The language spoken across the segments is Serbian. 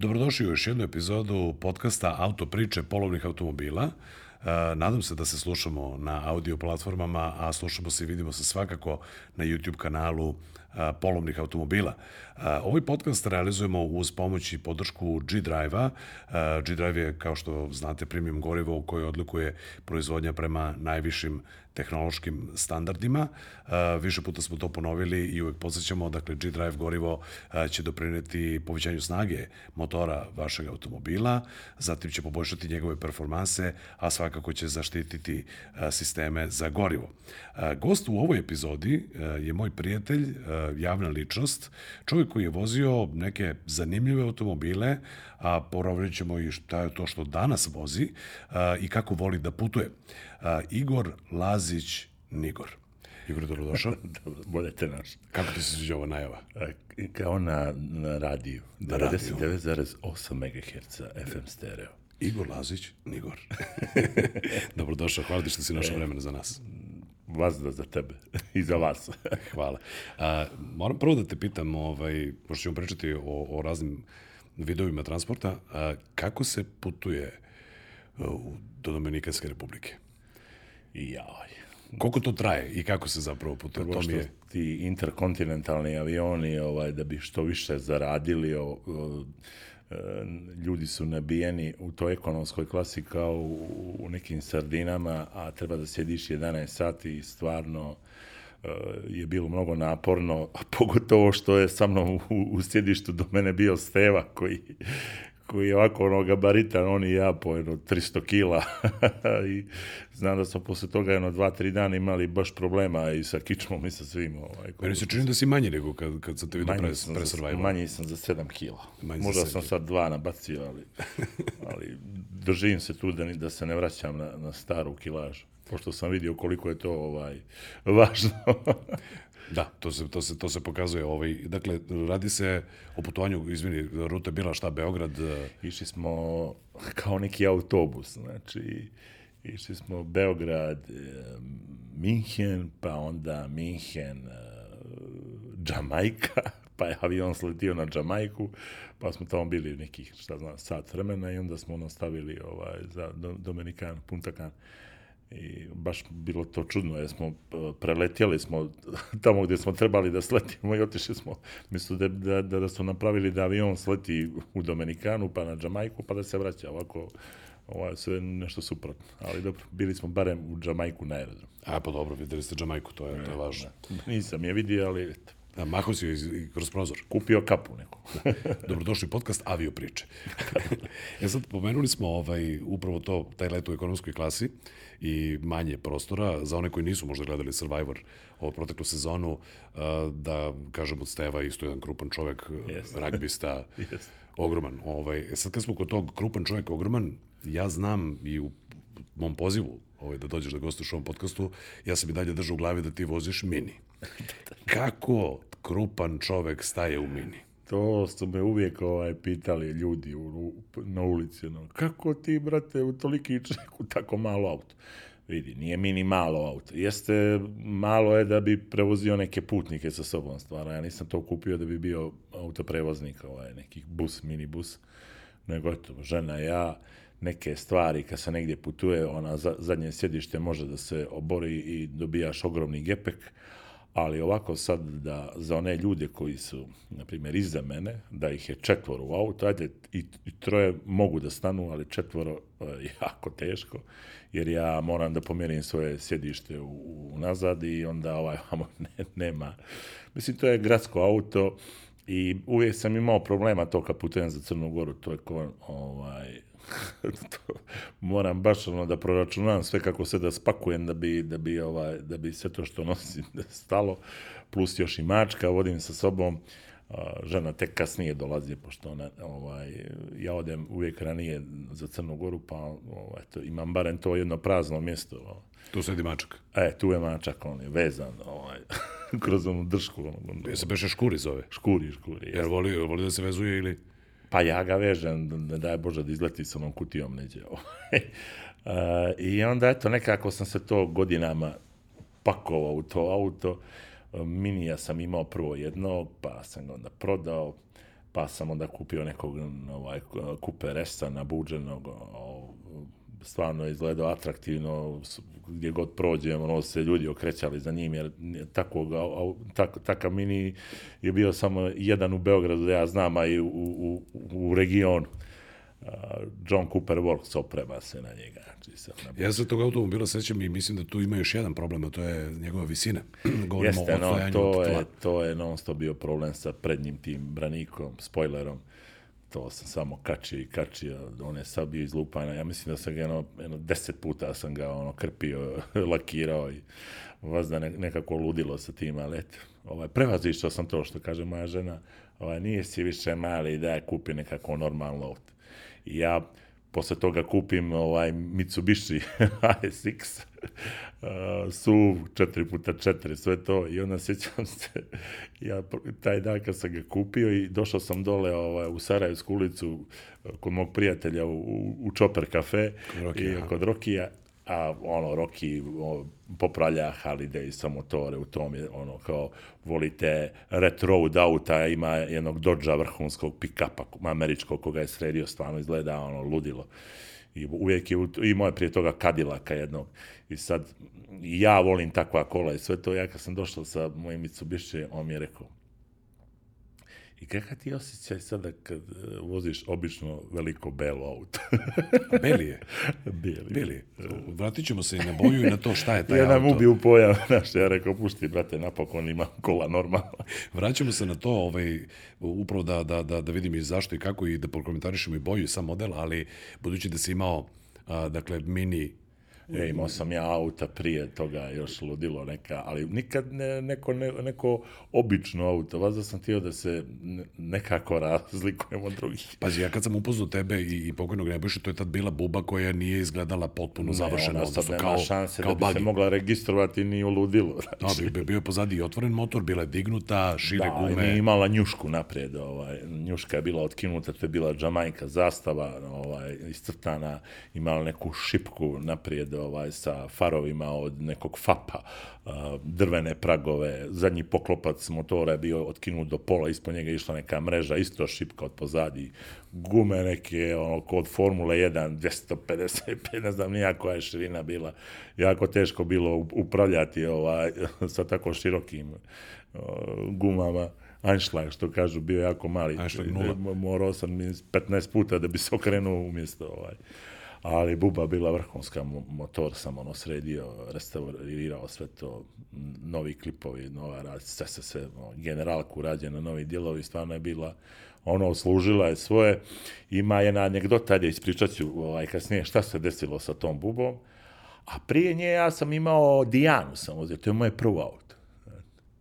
Dobrodošli u još jednu epizodu podcasta Auto priče polovnih automobila. E, nadam se da se slušamo na audio platformama, a slušamo se i vidimo se svakako na YouTube kanalu e, polovnih automobila. Ovaj podcast realizujemo uz pomoć i podršku G-Drive-a. G-Drive je, kao što znate, premium gorivo koje odlikuje proizvodnja prema najvišim tehnološkim standardima. Više puta smo to ponovili i uvek podsjećamo, dakle G-Drive gorivo će doprineti povećanju snage motora vašeg automobila, zatim će poboljšati njegove performanse, a svakako će zaštititi sisteme za gorivo. Gost u ovoj epizodi je moj prijatelj, javna ličnost, čovjek koji je vozio neke zanimljive automobile, a poravljat ćemo i šta je to što danas vozi i kako voli da putuje. Igor Lazić Nigor. Igor, dobrodošao. Dobro, bolje te naš. Kako ti se sviđa ova najava? Kao na, na radiju. 99,8 MHz FM stereo. Igor Lazić, Nigor. Dobrodošao, hvala ti što si našao vremena za nas. Vazda za tebe i za vas. hvala. A, moram prvo da te pitam, ovaj, pošto ćemo pričati o, o raznim vidovima transporta, a, kako se putuje u, do Dominikanske republike? Jaj. Koliko to traje i kako se zapravo putuje? Prvo što je... ti interkontinentalni avioni, ovaj, da bi što više zaradili, o, o, e, ljudi su nabijeni u toj ekonomskoj klasi kao u, u nekim sardinama, a treba da sjediš 11 sati i stvarno e, je bilo mnogo naporno, a pogotovo što je sa mnom u, u sjedištu do mene bio Steva koji, koji je ovako ono gabaritan, on i ja po jedno 300 kila i znam da smo posle toga jedno dva, tri dana imali baš problema i sa kičmom i sa svim. Ovaj, Meni se čini da si manji nego kad, kad sam te vidio pre, pre survival. Manji sam za 7 kila. Manji Možda sam sad dva nabacio, ali, ali držim se tu da, ni, da se ne vraćam na, na staru kilažu pošto sam vidio koliko je to ovaj važno. Da, to se, to se, to se pokazuje. Ovaj, dakle, radi se o putovanju, izvini, ruta bila šta, Beograd? E, išli smo kao neki autobus, znači, išli smo Beograd, e, Minhen, pa onda Minhen, e, Džamajka, pa je avion sletio na Džamajku, pa smo tamo bili nekih, šta znam, sat vremena i onda smo nastavili ovaj, za Dominikan, Punta Cana i baš bilo to čudno, jer smo preletjeli smo tamo gdje smo trebali da sletimo i otišli smo, mislo da, da, da, da su napravili da avion sleti u Dominikanu, pa na Džamajku, pa da se vraća ovako, ovo je sve nešto suprotno, ali dobro, bili smo barem u Džamajku na aerodromu. A pa dobro, videli ste Džamajku, to je, to je važno. Nisam je vidio, ali Da, maho si iz, kroz prozor. Kupio kapu neku. Dobrodošli podcast Avio priče. e sad, pomenuli smo ovaj, upravo to, taj let u ekonomskoj klasi i manje prostora. Za one koji nisu možda gledali Survivor ovo proteklu sezonu, da kažem od Steva isto jedan krupan čovek, yes. ragbista, yes. ogroman. Ovaj, e sad kad smo kod tog krupan čovek, ogroman, ja znam i u mom pozivu ovaj, da dođeš da gostuješ u ovom podcastu, ja sam i dalje držao u glavi da ti voziš mini. Kako krupan čovek staje u mini? To su me uvijek ovaj, pitali ljudi u, na ulici. No, kako ti, brate, u toliki ček u tako malo auto? Vidi, nije mini malo auto. Jeste, malo je da bi prevozio neke putnike sa sobom stvarno. Ja nisam to kupio da bi bio autoprevoznik, ovaj, nekih bus, mini bus. Nego, eto, žena, ja, neke stvari, kad se negdje putuje, ona zadnje sjedište može da se obori i dobijaš ogromni gepek, ali ovako sad da za one ljude koji su, na primjer, iza mene, da ih je četvoro u auto, ajde, i, i troje mogu da stanu, ali četvoro je jako teško, jer ja moram da pomjerim svoje sjedište u, u nazad i onda ovaj, ne, nema. Mislim, to je gradsko auto i uvijek sam imao problema to kad putujem za Crnu Goru, to je ko, ovaj, to, moram baš ono da proračunam sve kako se da spakujem da bi, da bi, ovaj, da bi sve to što nosim da stalo, plus još i mačka, vodim sa sobom, žena tek kasnije dolazi, pošto ona, ovaj, ja odem uvijek ranije za Crnu Goru, pa ovaj, to, imam barem to jedno prazno mjesto. Ovaj. Tu sedi mačak. E, tu je mačak, on je vezan, ovaj, kroz onu dršku. Ono, Je se beše škuri zove? Škuri, škuri. Jer voli, voli da se vezuje ili... Pa ja ga vežem, ne daj Bože da izleti sa onom kutijom neđe. uh, I onda, eto, nekako sam se to godinama pakovao u to auto. Minija sam imao prvo jedno, pa sam ga onda prodao, pa sam onda kupio nekog ovaj, kupe resta buđenog, stvarno je izgledao atraktivno, gdje god prođemo, ono se ljudi okrećali za njim, jer takvog, tak, takav mini je bio samo jedan u Beogradu, da ja znam, a i u, u, u regionu. John Cooper Works oprema se na njega. Znači, na... Ja se tog automobila sećam i mislim da tu ima još jedan problem, a to je njegova visina. Govorimo Jeste, o no, to, je, to je non stop bio problem sa prednjim tim branikom, spoilerom to sam samo kačio i kačio, on je sad bio izlupana, ja mislim da sam ga jedno, jedno deset puta sam ga ono krpio, lakirao i vazda ne, nekako ludilo sa tim, ali eto, ovaj, prevazišao sam to što kaže moja žena, ovaj, nije si više mali da kupi nekako normalno. I ja posle toga kupim ovaj Mitsubishi ASX uh, SUV 4x4, sve to. I onda sjećam se ja taj dan kad sam ga kupio i došao sam dole ovaj, u Sarajevsku ulicu kod mog prijatelja u, u Chopper kafe i kod Rokija a ono Roki popravlja Haliday sa motore u tom je ono kao volite retro auta ima jednog Dodgea vrhunskog pick-upa američkog koga je sredio stvarno izgleda ono ludilo. I uvijek je imao je prije toga Cadillaka jednog. I sad ja volim takva kola i sve to. Ja kad sam došao sa mojim Mitsubishi on mi je rekao I kakav ti osjećaj sada kad e, voziš obično veliko belo auto? Beli je. Beli. Beli. Vratit ćemo se i na boju i na to šta je taj ja auto. Ja nam ubiju pojam, znaš, ja rekao, pušti, brate, napokon ima kola normalno. Vraćamo se na to, ovaj, upravo da, da, da, da vidim i zašto i kako i da prokomentarišemo i boju i sam model, ali budući da si imao, a, dakle, mini E, imao sam ja auta prije toga, još ludilo neka, ali nikad ne, neko, ne, neko obično auto. Vazda sam htio da se nekako razlikujem od drugih. Pazi, ja kad sam upoznao tebe i, i pokojnog Nebojša, to je tad bila buba koja nije izgledala potpuno završena. Nema kao, šanse kao da bi bagi. se mogla registrovati ni u ludilu. Znači. Da, bi, bio je pozadi i otvoren motor, bila je dignuta, šire da, gume. Da, imala njušku naprijed. Ovaj, njuška je bila otkinuta, to je bila džamajka zastava, ovaj, iscrtana, imala neku šipku naprijed, ovaj, sa farovima od nekog fapa, drvene pragove, zadnji poklopac motora je bio otkinut do pola, ispod njega išla neka mreža, isto šipka od pozadi, gume neke, ono, kod Formule 1, 255, ne znam nija koja je širina bila, jako teško bilo upravljati ovaj, sa tako širokim gumama. Einstein, što kažu, bio jako mali. Einstein nula. Morao sam 15 puta da bi se okrenuo umjesto ovaj ali buba bila vrhunska, motor sam ono sredio, restaurirao sve to, novi klipovi, nova sve se sve, generalku rađena, novi dijelovi, stvarno je bila ono, služila je svoje. Ima jedna anegdota, je ispričat ću ovaj, kasnije šta se desilo sa tom bubom, a prije nje ja sam imao Dijanu sam uzio, to je moje prvo auto.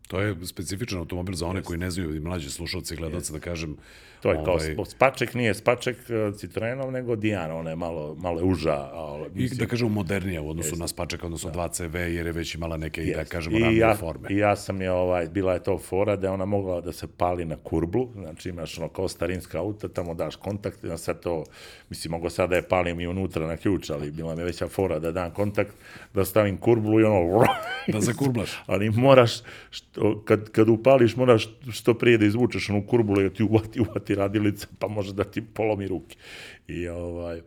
To je specifičan automobil za one yes. koji ne znaju i mlađi slušalci i gledalci, yes. da kažem, To je kao ovaj... spaček, nije spaček e, Citroenov, nego Diana, ona je malo, malo uža. Ali, mislim... I da kažem modernija u odnosu Jest. na spaček, odnosno da. 2CV, jer je već imala neke, Jest. da kažemo, I ja, forme. I ja sam je, ovaj, bila je to fora da ona mogla da se pali na kurblu, znači imaš ono kao starinska auta, tamo daš kontakt, i sad to, mislim, mogu sad da je palim i unutra na ključ, ali bila mi veća fora da dam kontakt, da stavim kurblu i ono... da zakurblaš. ali moraš, što, kad, kad upališ, moraš što prije da izvučeš onu kurblu i ti uvati, uvati radilica, pa može da ti polomi ruke. I, ovaj,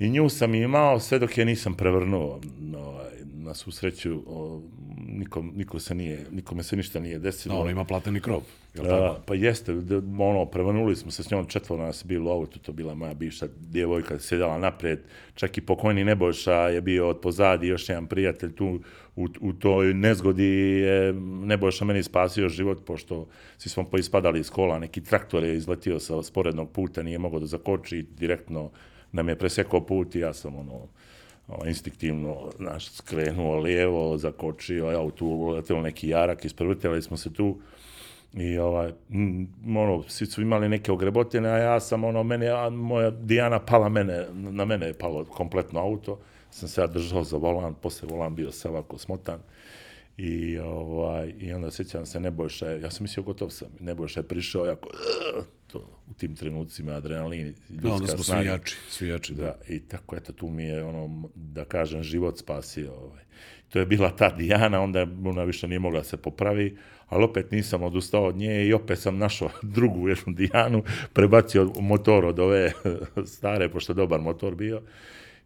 I nju sam imao sve dok je nisam prevrnuo. Ovaj, na susreću, o, nikom, niko se nije, nikome se ništa nije desilo. No, ona ima plateni krov. Je da, pa jeste, da, ono, prevrnuli smo se s njom, četvoro nas je bilo ovo, to bila moja bivša djevojka, sjedala napred, čak i pokojni Nebojša je bio od pozadi, još jedan prijatelj tu u, u toj nezgodi je Nebojša meni spasio život, pošto svi smo poispadali iz kola, neki traktor je izletio sa sporednog puta, nije mogao da zakoči, direktno nam je presekao put i ja sam ono, ono instinktivno naš, skrenuo lijevo, zakočio, ja tu uletelo neki jarak, isprvrtili smo se tu, I ovaj, ono, svi su imali neke ogrebotine, a ja sam, ono, mene, a moja Dijana pala mene, na mene je palo kompletno auto, sam se ja držao za volan, posle volan bio se ovako smotan. I, ovaj, I onda sjećam se, Nebojša je, ja sam mislio gotov sam, Nebojša je prišao jako, to u tim trenucima adrenalin, ljudska Da, onda smo svi snaga. jači, svi jači, da. Da, i tako, eto, tu mi je, ono, da kažem, život spasio. Ovaj. To je bila ta Dijana, onda ona više nije mogla se popravi, ali opet nisam odustao od nje i opet sam našao drugu jednu Dijanu, prebacio motor od ove stare, pošto dobar motor bio,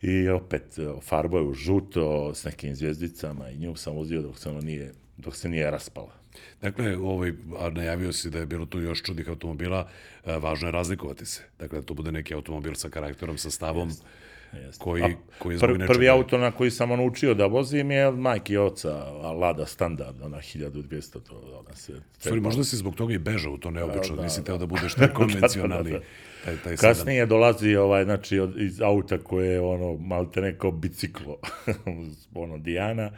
i opet farbo je u žuto s nekim zvijezdicama i nju sam vozio dok se, ono nije, dok se nije raspala. Dakle, ovaj, najavio si da je bilo tu još čudnih automobila, e, važno je razlikovati se. Dakle, da to bude neki automobil sa karakterom, sa stavom, Jeste. koji, A koji je Pr, nečega... prvi auto na koji sam ono učio da vozim je od majke i oca, Lada standard, ona 1200, to ona se... Stvari, možda si zbog toga i bežao to neobično, Da, nisi da. teo da budeš taj konvencionalni. Da, da, da. Taj, taj sedam. Kasnije dolazi ovaj, znači, od, iz auta koje je ono, malte neko biciklo, ono, Dijana,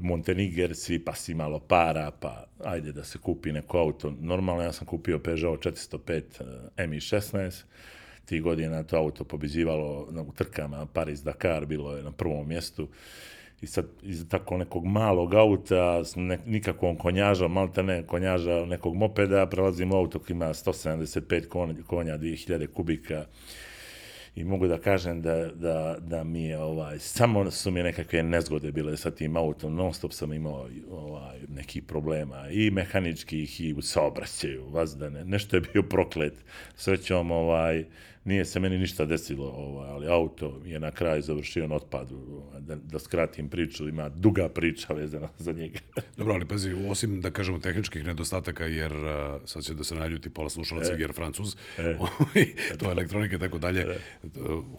Montenigersi, pa si malo para, pa ajde da se kupi neko auto. Normalno ja sam kupio Peugeot 405 e, MI16, tih godina to auto pobeđivalo na, u trkama Paris-Dakar, bilo je na prvom mjestu. I sad iz tako nekog malog auta s ne, nikakvom konjažom, malte ne konjaža nekog mopeda, prelazim u auto koji ima 175 konja, konja 2000 kubika i mogu da kažem da, da, da mi je ovaj, samo su mi nekakve nezgode bile sa tim autom, non stop sam imao ovaj, nekih problema i mehaničkih i u saobraćaju, vazdane, nešto je bio proklet, srećom ovaj, nije se meni ništa desilo, ovaj, ali auto je na kraju završio na otpadu, ovaj, da, da skratim priču, ima duga priča vezana za njega. Dobro, ali pazi, osim da kažemo tehničkih nedostataka, jer sad će da se naljuti pola slušalaca, jer francuz, ovaj, to je elektronika i tako dalje, uh,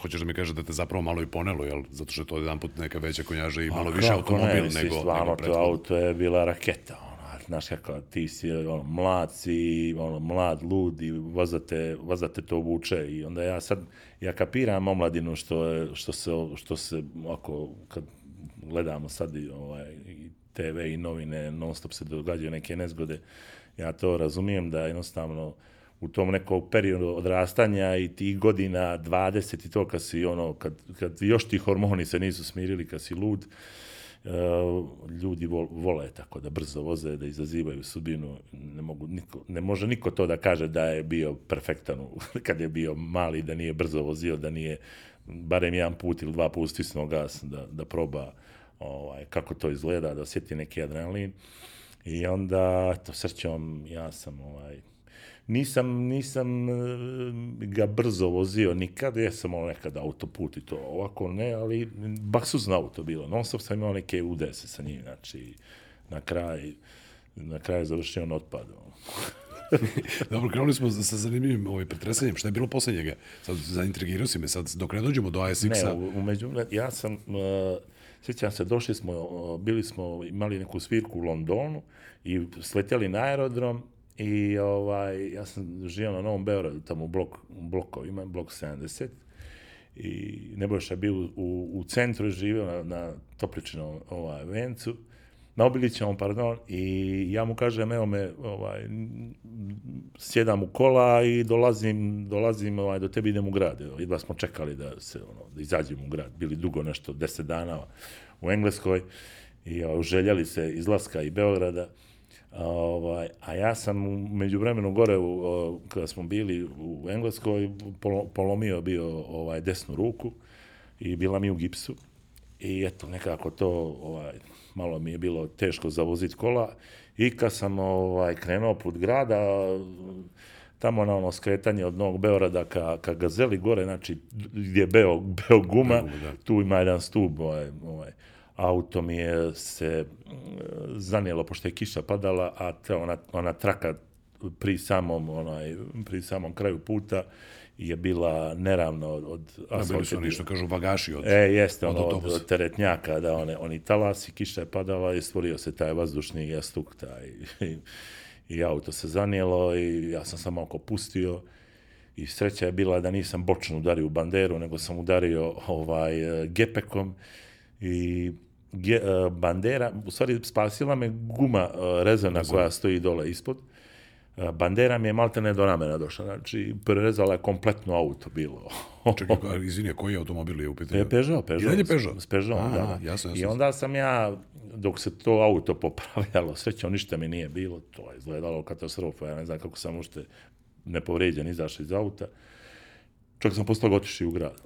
hoćeš da mi kažeš da te zapravo malo i ponelo, jel? Zato što je to jedan put neka veća konjaža i malo više automobil ne, nego, stvarno, nego to prethodno. auto je bila raketa, znaš kako, ti si ono, mlad si, ono, mlad, lud i vazate, vazate to vuče i onda ja sad, ja kapiram omladinu što, je, što se, što se, ako, kad gledamo sad i, ovaj, i TV i novine, non stop se događaju neke nezgode, ja to razumijem da jednostavno u tom nekog periodu odrastanja i tih godina 20 i to kad si ono, kad, kad još ti hormoni se nisu smirili, kad si lud, uh, ljudi vol, vole tako da brzo voze, da izazivaju sudbinu, ne, mogu niko, ne može niko to da kaže da je bio perfektan kad je bio mali, da nije brzo vozio, da nije barem jedan put ili dva put stisnuo gas da, da proba ovaj, kako to izgleda, da osjeti neki adrenalin. I onda, eto, srćom, ja sam, ovaj, nisam, nisam e, ga brzo vozio nikad, jesam ono nekad autoput i to, ovako ne, ali baksuzno auto bilo, non stop sam imao neke udese sa njim, znači, na kraj, na kraju završio na otpadu. Dobro, krenuli smo sa zanimljivim ovaj, pretresanjem. Šta je bilo posle njega? Sad zaintrigirao si me. Sad, dok ne dođemo do Ne, ASX-a, u, umeđu, ja sam, uh, sjećam se, došli smo, uh, bili smo, imali neku svirku u Londonu i sletjeli na aerodrom i ovaj, ja sam živio na Novom Beogradu, tamo u blok, blokovima, blok 70 i Nebojša bio u, u, u centru, živio na, na Topličinom ovaj, vencu, na Obilićevom, pardon, i ja mu kažem, evo me, ovaj, sjedam u kola i dolazim, dolazim ovaj, do tebe idem u grad. Evo, jedva smo čekali da se, ono, da izađemo u grad. Bili dugo nešto, deset dana u Engleskoj i ovaj, željeli se izlaska i Beograda. Ovaj, a ja sam u međuvremenu gore, u, kada smo bili u Engleskoj, polo- polomio bio ovaj, desnu ruku i bila mi u gipsu. I eto, nekako to, ovaj, malo mi je bilo teško zavoziti kola. I kad sam ovaj, krenuo put grada, tamo na ono skretanje od Novog Beorada ka, ka Gazeli gore, znači gdje je Beo, Beo guma, tu ima jedan stub, ovaj, ovaj, auto mi je se zanijelo, pošto je kiša padala, a ta ona, ona traka pri samom, onaj, pri samom kraju puta je bila neravno od, od da, bili asfalta su oni što kažu bagaši od... E, jeste, od ono, od, teretnjaka, da, one, oni talasi, kiša je padala i stvorio se taj vazdušni jastuk, taj, i, i auto se zanijelo i ja sam samo oko pustio. I sreća je bila da nisam bočno udario u banderu, nego sam udario ovaj, gepekom i ge, eh, bandera, u stvari spasila me guma eh, rezana koja stoji dole ispod, Eh, Bandera mi je maltene do ramena došla, znači prerezala je kompletno auto bilo. Čekaj, izvini, koji automobil je u pitanju? Je Peugeot, Peugeot. I dalje Peugeot? S Peugeot, A, da, da. jasno, I jasno. onda sam ja, dok se to auto popravljalo, srećom ništa mi nije bilo, to je izgledalo katastrofa, ja ne znam kako sam ušte nepovređen, izašao iz auta. Čak sam toga otišao u grad.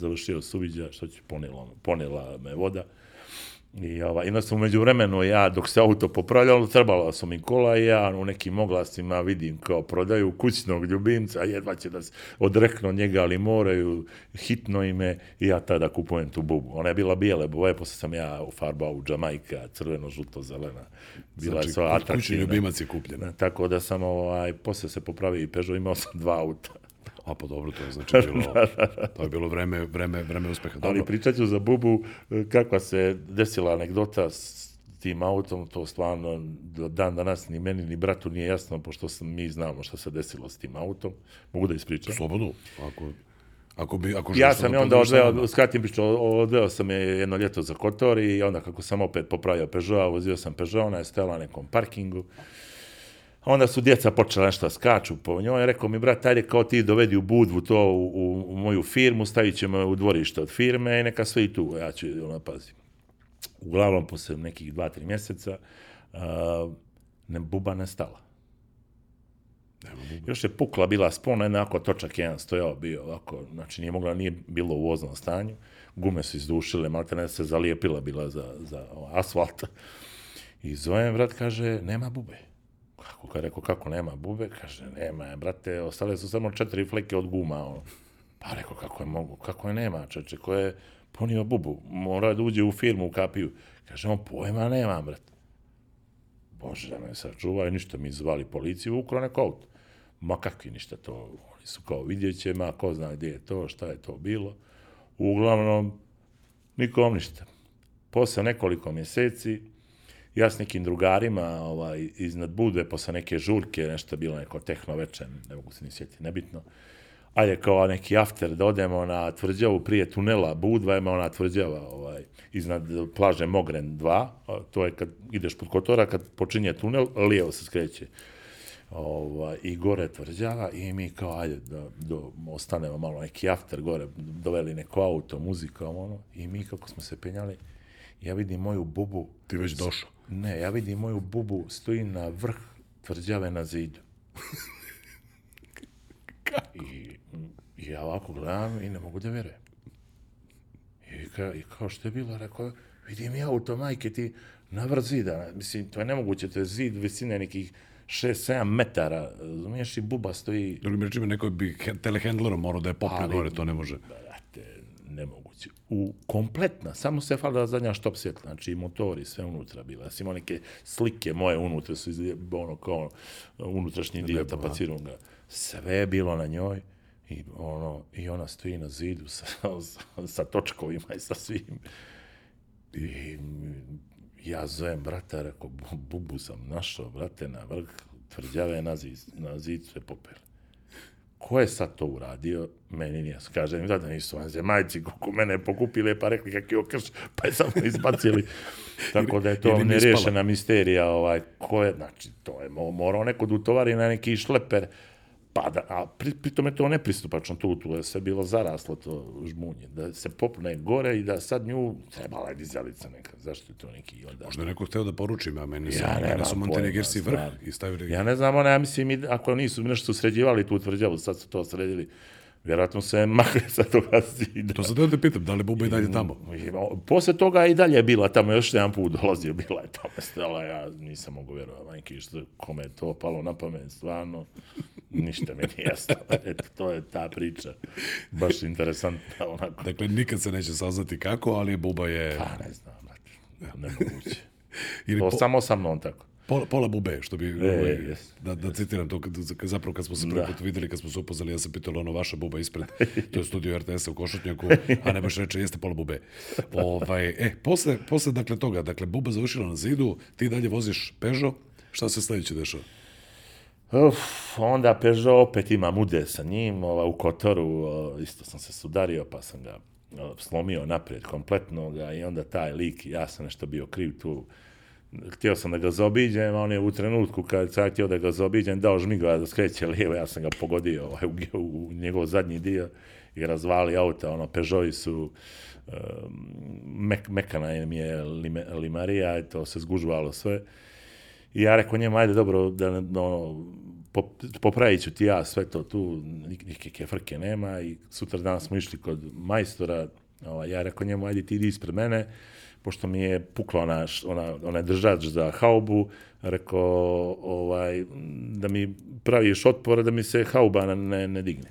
Završio suviđa, što će ponela, ponela me voda. I ovaj, onda sam umeđu vremenu, ja, dok se auto popravljalo, trebalo su mi kola i ja u nekim oglasima vidim kao prodaju kućnog ljubimca, jedva će da se odreknu od njega, ali moraju, hitno ime, i ja tada kupujem tu bubu. Ona je bila bijele boje, posle sam ja ufarbao u Džamajka, crveno, žuto, zelena. Bila Znači, je sva kućni ljubimac je kupljen. Tako da sam, ovaj, posle se popravio i Peugeot, imao sam dva auta. A pa dobro, to je znači bilo, to je bilo vreme, vreme, vreme uspeha. Dobro. Ali pričat ću za Bubu kakva se desila anegdota s tim autom, to stvarno do dan danas ni meni ni bratu nije jasno, pošto sam, mi znamo šta se desilo s tim autom. Mogu da ispričam? Slobodno, ako, ako, bi, ako Ja sam da je onda odveo, skratim priču, odveo sam je jedno ljeto za Kotor i onda kako sam opet popravio Peugeot, vozio sam Peugeot, ona je stajala na nekom parkingu. Onda su djeca počela nešto da skaču po njoj. Rekao mi, brat, ajde kao ti dovedi u Budvu to u, u, u moju firmu, stavit ćemo u dvorište od firme i neka sve i tu. Ja ću, ono, pazim. Uglavnom, posle nekih dva, tri mjeseca, uh, ne, buba nestala. Još je pukla bila spona, jednako točak jedan stojao bio ovako, znači nije mogla, nije bilo u voznom stanju, gume su izdušile, malte ne se zalijepila bila za, za asfalt. I zovem, brat, kaže, nema bube. Kako, kad rekao, kako nema bube? Kaže, nema brate, ostale su samo četiri fleke od guma, ono. Pa rekao, kako je mogu, kako je nema, čeče, ko je ponio bubu, mora da uđe u firmu, u kapiju. Kaže, on pojma nema, brate. Bože, da me sačuvaju, ništa mi zvali policiju, ukro neko auto. Ma kakvi ništa to, oni su kao vidjet će, ma ko zna gdje je to, šta je to bilo. Uglavnom, nikom ništa. Posle nekoliko mjeseci, ja s nekim drugarima ovaj, iznad Budve, posle neke žurke, nešto bilo neko tehno večer, ne mogu se ni sjetiti, nebitno. Ajde kao neki after da odemo na tvrđavu prije tunela Budva, ima ona tvrđava ovaj, iznad plaže Mogren 2, a to je kad ideš pod Kotora, kad počinje tunel, lijevo se skreće ovaj, i gore tvrđava i mi kao, ajde, da, do, ostanemo malo neki after gore, doveli neko auto, muzika, ono, i mi kako smo se penjali, ja vidim moju bubu, Ti već došao. ne, ja vidim moju bubu stoji na vrh tvrđave na zidu. I, I ja ovako gledam i ne mogu da vjerujem. I, ka, I kao što je bilo, rekao, vidim ja auto, majke, ti na vrh zida. Mislim, to je nemoguće, to je zid visine nekih 6-7 metara. Razumiješ, i buba stoji Drugim rečima, neko bi telehandlerom morao da je popne gore, to ne može. brate, nemoguće. U kompletna, samo se falila zadnja štop svjetla, znači i motori, sve unutra bila. Ja sam imao neke slike moje unutra, su iz, ono kao unutrašnji dio Lepo, a? tapacirunga. Sve je bilo na njoj i, ono, i ona stoji na zidu sa, sa, sa točkovima i sa svim. I ja zovem brata, rekao, "Bu- bubu sam našao, brate, na vrh tvrđave na zid, na zid sve popeli. Ko je sad to uradio? Meni nije. Kaže mi da, da nisu vanzemajci, koliko mene pokupile, pa rekli kak je okrš, pa je samo izbacili. Tako da je to nerješena misterija. Ovaj, ko je, znači, to je mo- morao neko da utovari na neki šleper, pa da, a pri, pritom je to nepristupačno tu, tu je sve bilo zaraslo to žmunje, da se popne gore i da sad nju trebala je dizalica neka, zašto je to neki onda... Možda neko hteo da poručim, a meni, su, Ja mene nemam su Montenegersi vrh i stavili... Ja ne znam, ona, ja mislim, i ako nisu nešto sređivali tu tvrđavu, sad su to sredili, vjerojatno se makli sa toga zida. To sad da te pitam, da li Buba i dalje tamo? I, o, Posle toga i dalje je bila tamo, još jedan put dolazio, bila je tamo stela, ja nisam mogu vjerovati, majke, što, kome je to palo na pamet, stvarno, ništa mi nije jasno. Eto, to je ta priča, baš interesantna, onako. Dakle, nikad se neće saznati kako, ali Buba je... Pa ne znam, brate, nemoguće. Ili To po, samo sa mnom tako. Pola, pola Bube, što bi... E, ovaj, jes. da, da citiram to, kad, zapravo kad smo se prvi Da. put videli, kad smo se upoznali, ja sam pitao ono vaša Buba ispred, to je studio RTS-a u Košutnjaku, a ne baš reče, jeste pola Bube. Ovaj, e, posle, posle, dakle, toga, dakle, Buba završila na zidu, ti dalje voziš Peugeot, šta se sledeće dešava? Uf, onda Peugeot opet imam ude sa njim, ova, u Kotoru, isto sam se sudario, pa sam ga slomio naprijed kompletno ga, i onda taj lik, ja sam nešto bio kriv tu, htio sam da ga zaobiđem, a on je u trenutku kad sam htio da ga zaobiđem, dao žmigova da skreće lijevo, ja sam ga pogodio ovaj, u, u, njegov zadnji dio i razvali auta, ono, Peugeoti su, um, mek, mekana im je lime, limarija, i to se zgužvalo sve. I ja rekao njemu, ajde dobro, da, ono, pop- popravit ću ti ja sve to tu, nik- nikakve frke nema i sutra dan smo išli kod majstora, ovaj, ja rekao njemu, ajde ti idi ispred mene, pošto mi je pukla ona, ona, onaj držač za haubu, rekao ovaj, da mi praviš otpor, da mi se hauba ne, ne digne.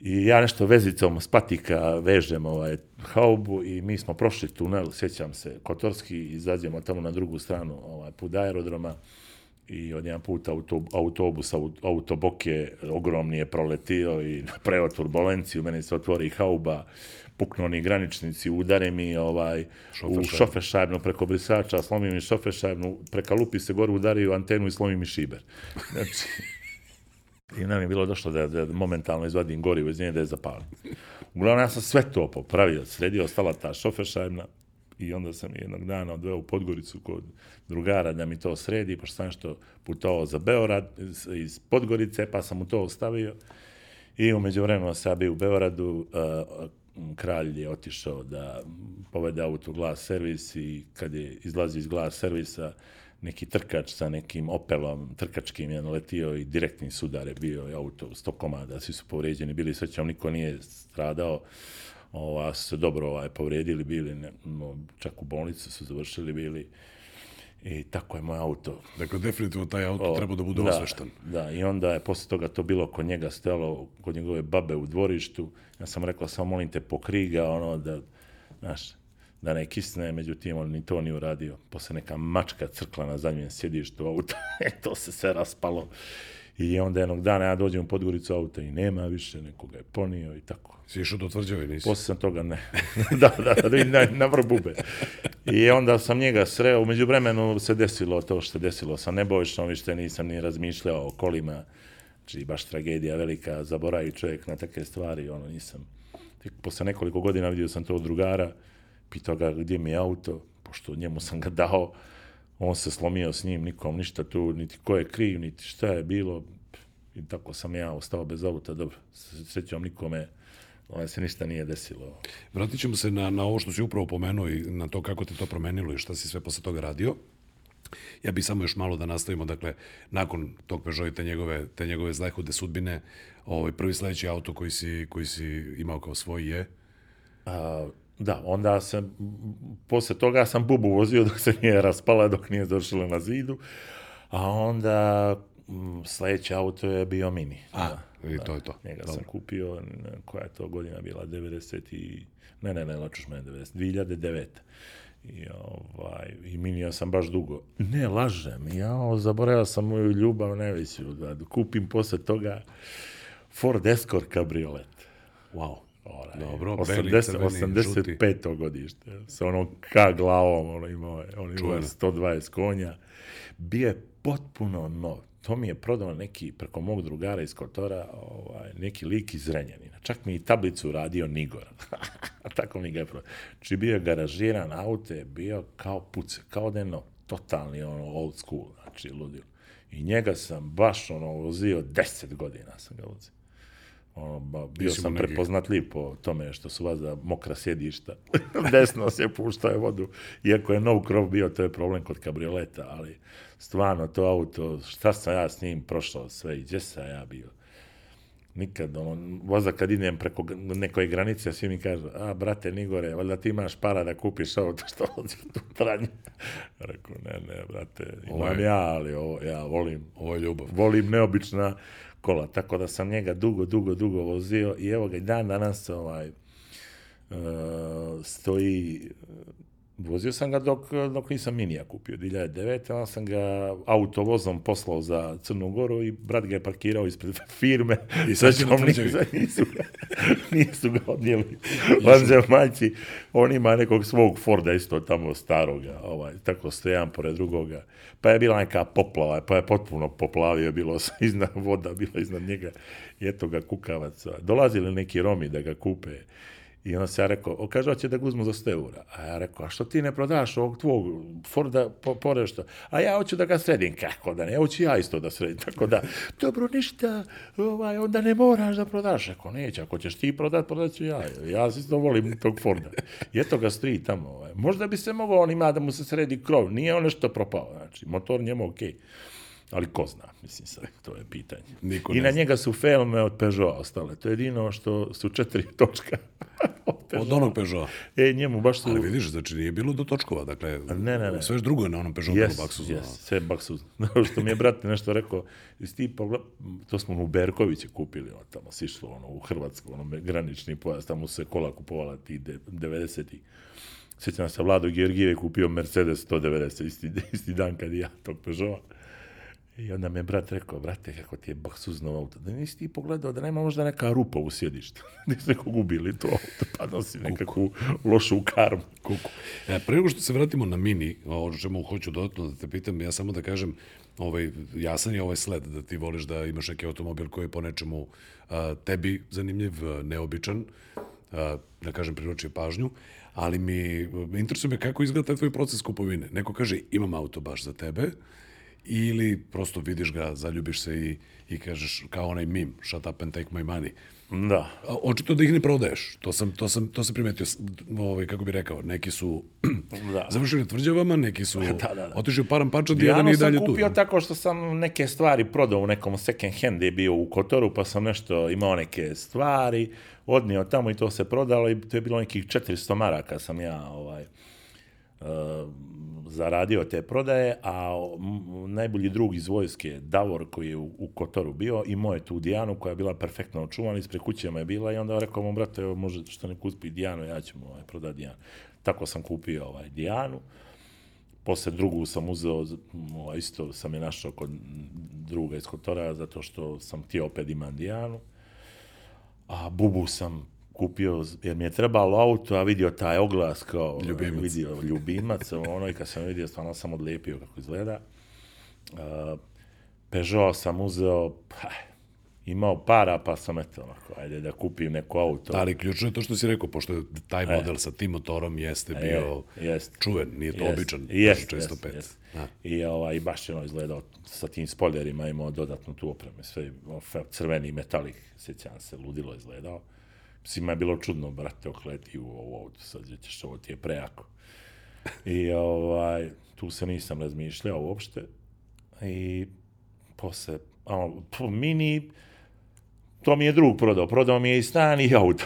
I ja nešto vezicom s patika vežem ovaj haubu i mi smo prošli tunel, sjećam se, Kotorski, izađemo tamo na drugu stranu ovaj, put aerodroma i od jedan put auto, autobus, au- autoboke ogromni je proletio i napravio turbulenciju, meni se otvori hauba, puknu oni graničnici, udare mi ovaj, u Šoferšajbnu. šofešajbnu preko brisača, slomi mi šofešajbnu, preka lupi se gore, udariju antenu i slomi mi šiber. Znači, i nam je bilo došlo da, da momentalno izvadim gorivo iz nje da je zapalim. Uglavnom, ja sam sve to popravio, sredio, ostala ta šofešajbna i onda sam je jednog dana odveo u Podgoricu kod drugara da mi to sredi, pošto sam što putovao za Beorad iz, Podgorice, pa sam mu to ostavio. I umeđu vremenu sam ja bio u Beoradu, uh, kralj je otišao da povede auto glas servis i kad je izlazi iz glas servisa, neki trkač sa nekim Opelom trkačkim je naletio i direktni sudar je bio i auto, sto komada, svi su povređeni, bili srećom, niko nije stradao, ova, su se dobro ovaj, povredili bili, ne, no, čak u bolnicu su završili bili i tako je moj auto Dakle, definitivno taj auto O, treba da bude da, osveštan. Da, i onda je posle toga to bilo kod njega stelo, kod njegove babe u dvorištu. Ja sam rekao, samo molim te pokri ga, ono, da, znaš, da ne kisne, međutim, on ni to nije uradio. Posle neka mačka crkla na zadnjem sjedištu auta, e, to se sve raspalo. I onda jednog dana ja dođem u Podgoricu auta i nema više, nekoga je ponio i tako. Si išao do tvrđave, nisi? Posle sam toga ne. da, da, da, na, na vrbube. I onda sam njega sreo, umeđu vremenu se desilo to što desilo sa Nebojšom, više nisam ni razmišljao o kolima, znači baš tragedija velika, zaboravi čovjek na takve stvari, ono nisam. Tek posle nekoliko godina vidio sam to od drugara, pitao ga gdje mi je auto, pošto njemu sam ga dao, on se slomio s njim, nikom ništa tu, niti ko je kriv, niti šta je bilo, i tako sam ja ostao bez auta, dobro, srećom nikome, ovaj se ništa nije desilo. Vratit ćemo se na, na ovo što si upravo pomenuo i na to kako te to promenilo i šta si sve posle toga radio. Ja bih samo još malo da nastavimo, dakle, nakon tog Peugeot te njegove, te njegove zlehude sudbine, ovaj, prvi sledeći auto koji si, koji si imao kao svoj je... A, da, onda sam, posle toga sam bubu vozio dok se nije raspala, dok nije došla na zidu, a onda m, sledeće auto je bio Mini. A, i to je to. Njega Dobro. sam kupio, koja je to godina bila, 90 i... Ne, ne, ne, lačuš mene, 90, 2009. I, ovaj, I minio sam baš dugo. Ne, lažem, ja zaboravio sam moju ljubav najveću, da kupim posle toga Ford Escort kabriolet. Wow. Onaj, Dobro, beli, 80, crveni, žuti. 85. godište, sa onom K glavom, ono imao je, on imao je Čuveno. 120 konja. Bio je potpuno nov. To mi je prodao neki, preko mog drugara iz Kotora, ovaj, neki lik iz Renjanina. Čak mi i tablicu radio Nigor. A tako mi ga je prodao. Znači bio je garažiran, auto je bio kao puce, kao da je nov. Totalni ono old school, znači ludilo. I njega sam baš ono vozio 10 godina sam ga vozio. Ono, ba, bio sam prepoznatljiv po tome što su vas za mokra sjedišta. Desno se puštao je vodu. Iako je nov krov bio, to je problem kod kabrioleta, ali stvarno to auto, šta sam ja s njim prošao sve i gdje sam ja bio. Nikad, ono, voza kad idem preko nekoj granice, svi mi kažu, a, brate Nigore, valjda ti imaš para da kupiš auto što vozi tu tranje. Rekao, ne, ne, brate, Ovo imam je- ja, ali ovo, ja volim, Ovo je ljubav. volim neobična kola, tako da sam njega dugo, dugo, dugo vozio i evo ga i dan danas ovaj, uh, stoji, vozio sam ga dok, dok nisam minija kupio, 2009. Onda sam ga autovozom poslao za Crnu Goru i brat ga je parkirao ispred firme I sad će tvrđavi. nisu, ga, nisu ga odnijeli vanzemaljci. On ima nekog svog Forda isto tamo staroga, ovaj, tako stoje jedan pored drugoga. Pa je bila neka poplava, pa je potpuno poplavio, bilo iznad voda, bilo iznad njega. I eto ga kukavaca. Dolazili neki Romi da ga kupe. I onda se ja rekao, o, kaže, hoće da ga uzmu za 100 eura. A ja rekao, a što ti ne prodaš ovog tvog Forda po, porešta? A ja hoću da ga sredim. Kako da ne? Hoću ja isto da sredim. Tako da, dobro, ništa, ovaj, onda ne moraš da prodaš. Rekao, neće, ako ćeš ti prodat, prodat ću ja. Ja isto volim tog Forda. I eto ga stoji tamo. Ovaj. Možda bi se mogao on ima da mu se sredi krov. Nije on nešto propao. Znači, motor njemu okej. Ali ko zna, mislim sad, to je pitanje. Niko I na zna. njega su felme od Peugeota ostale. To je jedino što su četiri točka. od Od Peugeota. onog Peugeota. E, njemu baš su... Ali vidiš, znači nije bilo do točkova, dakle, Ne, ne, ne. sve još drugo je na onom Peugeotu Yes, baksuzu. yes, sve baksuz. Znao što mi je brat nešto rekao, iz ti pogled, to smo u Berkoviće kupili, ono, tamo išlo ono, u Hrvatsku, ono, granični pojas, tamo se kola kupovala ti de, 90-ih. Sjećam se, Vlado Georgijev je kupio Mercedes 190, isti, isti dan kad i ja tog Peugeota. I onda mi je brat rekao, brate, kako ti je baksuzno auto. Da nisi ti pogledao da nema možda neka rupa u sjedištu. Nisi nekog ubili to auto, pa nosi nekakvu lošu karmu. Kuku. E, pre nego što se vratimo na Mini, o čemu hoću dodatno da te pitam, ja samo da kažem, ovaj, jasan je ovaj sled da ti voliš da imaš neki automobil koji je po nečemu a, tebi zanimljiv, neobičan, a, da kažem priročio pažnju, ali mi interesuje me kako izgleda taj tvoj proces kupovine. Neko kaže imam auto baš za tebe, ili prosto vidiš ga, zaljubiš se i, i kažeš kao onaj mim, shut up and take my money. Da. A, Očito da ih ne prodaješ. To sam, to sam, to sam primetio. Ovaj, kako bi rekao, neki su Da. završili tvrđavama, neki su Da, da, da. otišli u param pačad, jedan i sam dalje tu. kupio tako što sam neke stvari prodao u nekom second hand je bio u Kotoru, pa sam nešto imao neke stvari, odnio tamo i to se prodalo i to je bilo nekih 400 maraka sam ja ovaj, zaradio te prodaje, a najbolji drug iz vojske, Davor, koji je u, u Kotoru bio, imao je tu Dijanu koja je bila perfektno očuvana, ispred kuće mu je bila i onda rekao mu, brate, evo, može što ne kupi Dijanu, ja ću mu ovaj, prodati Dijanu. Tako sam kupio ovaj, Dijanu posle drugu sam uzeo, ovaj, isto sam je našao kod druga iz Kotora, zato što sam htio opet imam Dijanu. A Bubu sam kupio, jer mi je trebalo auto, a vidio taj oglas kao Ljubimac. vidio ljubimac, ono i kad sam vidio, stvarno sam odlepio kako izgleda. Uh, Peugeot sam uzeo, pa, imao para, pa sam eto, onako, ajde da kupim neko auto. Ali ključno je to što si rekao, pošto je taj model sa tim motorom jeste bio E. jest. čuven, nije to Jest, običan, jest, često jest, pet. jest. Da. I ovaj, baš je ono izgledao sa tim spoilerima, imao dodatnu tu opreme, sve crveni metalik, sjećam se, ludilo izgledao. Svima je bilo čudno, brate, okleti u ovo auto, sad ćeš, ovo ti je prejako. I ovaj, tu se nisam razmišljao uopšte. I posle, ono, po mini, to mi je drug prodao. Prodao mi je i stan i auto.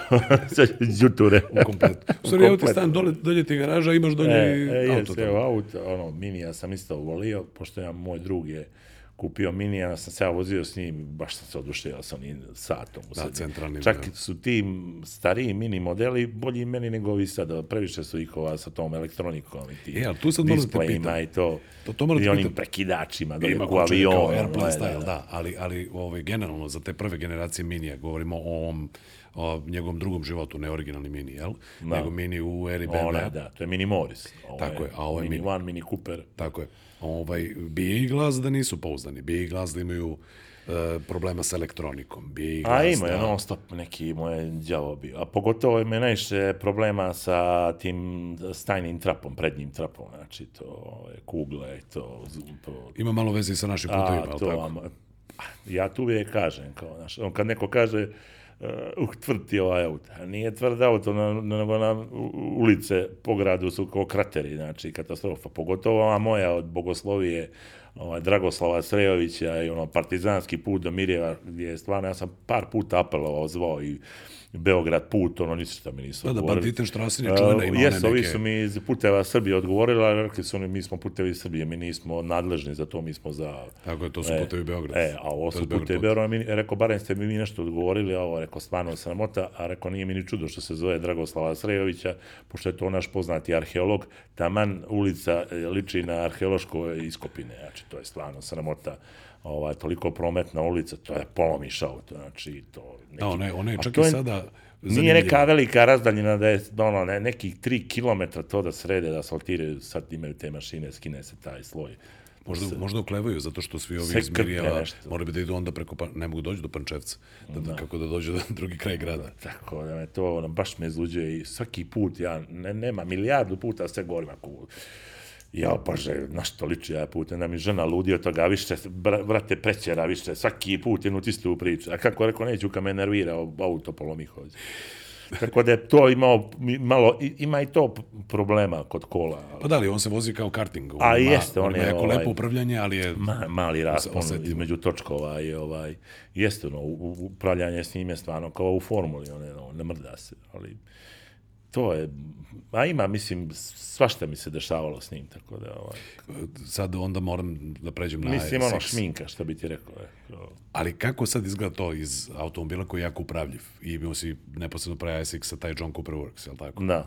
Sad je Đuture. U kompletu. U stvari, kompletu. stan, dole, dolje ti garaža, imaš dolje E, e, auto. jes, tamo. evo, auto, ono, mini ja sam isto volio, pošto ja, moj drug je kupio mini, ja sam se ja vozio s njim, baš sam se oduševio sa onim satom. Da, centralnim, Čak da. su ti stariji mini modeli bolji meni nego ovi sada, previše su ih ova sa tom elektronikom i ti E, ali tu sad da displejima i to, To- to da i onim pitam. prekidačima, dole Ima u avionu. kao airplane je, style, da, ali, ali ovaj, generalno za te prve generacije minija, govorimo o ovom o njegovom drugom životu, ne originalni mini, jel? Da. Nego mini u eri Ona, BMW. da, to je Mini Morris. Ovo Tako je, a ovo je Mini Mini. One, Mini Cooper. Tako je. Ovaj, bije i glas da nisu pouzdani, bije i glas da imaju e, problema sa elektronikom, bije i glas A ima je da... non stop neki moj đavo bio. A pogotovo ima najviše problema sa tim stajnim trapom, prednjim trapom. Znači to ove, kugle, to, to Ima malo veze i sa našim putevima, A, jel to, tako? ja tu uvijek kažem, kao, znaš, on kad neko kaže, uh, tvrd ti ovaj auto, nije tvrd auto, na, na u- ulice po gradu su kao krateri, znači katastrofa. Pogotovo ova moja od Bogoslovije, ovaj, Dragoslava Srejovića i ono partizanski put do Mirjeva, gdje je stvarno, ja sam par puta apelovao, zvao i Beograd put, ono ništa mi nisu Da, da, odgovorili. Banditenstraßen je čuvena, ima jes, ovi su mi iz puteva Srbije odgovorili, ali rekli su oni, mi smo putevi Srbije, mi nismo nadležni za to, mi smo za Tako je, to su E, putevi Beograd. E, a ovo To su putevi put. Beograd, mi, rekao, barem ste mi, mi nešto odgovorili, a ovo, rekao, stvarno sramota, a rekao, nije mi ni čudo što se zove Dragoslava Srejovića, pošto je to naš poznati arheolog, taman ulica e, liči na arheološko iskopine, znači, to je stvarno sramota, ovaj, toliko prometna ulica, to je polomiš auto, znači, to... Neki, Da, ona je, ona je čak to i je- sada Nije neka velika razdaljina da je ono, ne, nekih tri kilometra to da srede, da asfaltiraju, sad imaju te mašine, skine se taj sloj. Možda, možda uklevaju, zato što svi ovi iz Mirjeva moraju bi da idu onda preko, pa, ne mogu doći do Pančevca, da, da. kako da dođu do drugi kraj grada. Tako da me to ono, baš me izluđuje i svaki put, ja ne, nema milijardu puta sve govorim ako ja bože, na što liči ja put, da mi žena ludi od toga, više, bra, brate, prećera, više, svaki put jednu tistu priču. A kako rekao, neću kad me nervira, auto polomi hođe. Tako da je to imao malo, ima i to problema kod kola. Pa da li, on se vozi kao karting. A ima, jeste, on ima je, jako ovaj, lepo upravljanje, ali je... Ma, mali raspon između točkova i ovaj, jeste ono, upravljanje s njim je stvarno kao u formuli, on, je, on ne mrda se, ali to je, a ima, mislim, svašta mi se dešavalo s njim, tako da, ovaj, Sad onda moram da pređem na mislim, ono, SX. šminka, što bi ti rekao, je, Ali kako sad izgleda to iz automobila koji je jako upravljiv? I imao si neposredno pre SX-a taj John Cooper Works, je li tako? da,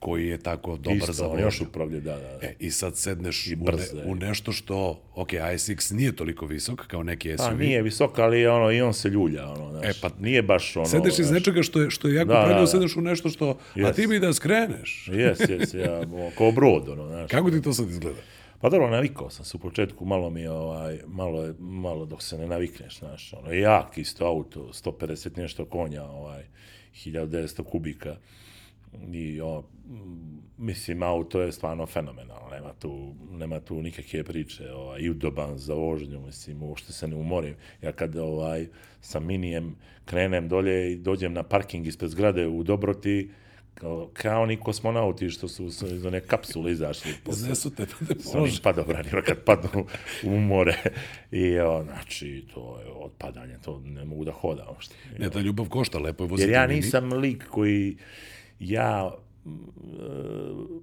Koji je tako dobar isto, za vožnju. još upravlja, da, da, da. E, I sad sedneš u, brz ne, je. u nešto što, ok, ASX nije toliko visok kao neki SUV. Pa nije visok, ali ono, i on se ljulja, ono, znaš, E, pa- nije baš ono, Sedeš iz nečega što je, što je jako Da, da, upravljivo, da. sedeš u nešto što, a Jest. ti bi da skreneš. Jes, jes, ja, kao brod, ono, znaš. Kako ti to sad izgleda? Pa dobro, navikao sam se u početku, malo mi ovaj, malo, malo dok se ne navikneš, znaš, ono, jak isto auto, 150 nešto konja, ovaj, 1900 kubika, i o, mm, mislim, auto je stvarno fenomenalno, nema tu, nema tu nikakve priče, ovaj, i udoban za vožnju, mislim, uopšte se ne umorim. Ja kad ovaj, sa minijem krenem dolje i dođem na parking ispred zgrade u Dobroti, kao, kao oni kosmonauti što su iz one kapsule izašli. Znesu te, pa onim može. padobranima kad padnu u more. I, o, znači, to je otpadanje, to ne mogu da hodam. Što. Ne, ta ljubav košta, lepo je voziti Jer ja nisam lik koji, ja, mm,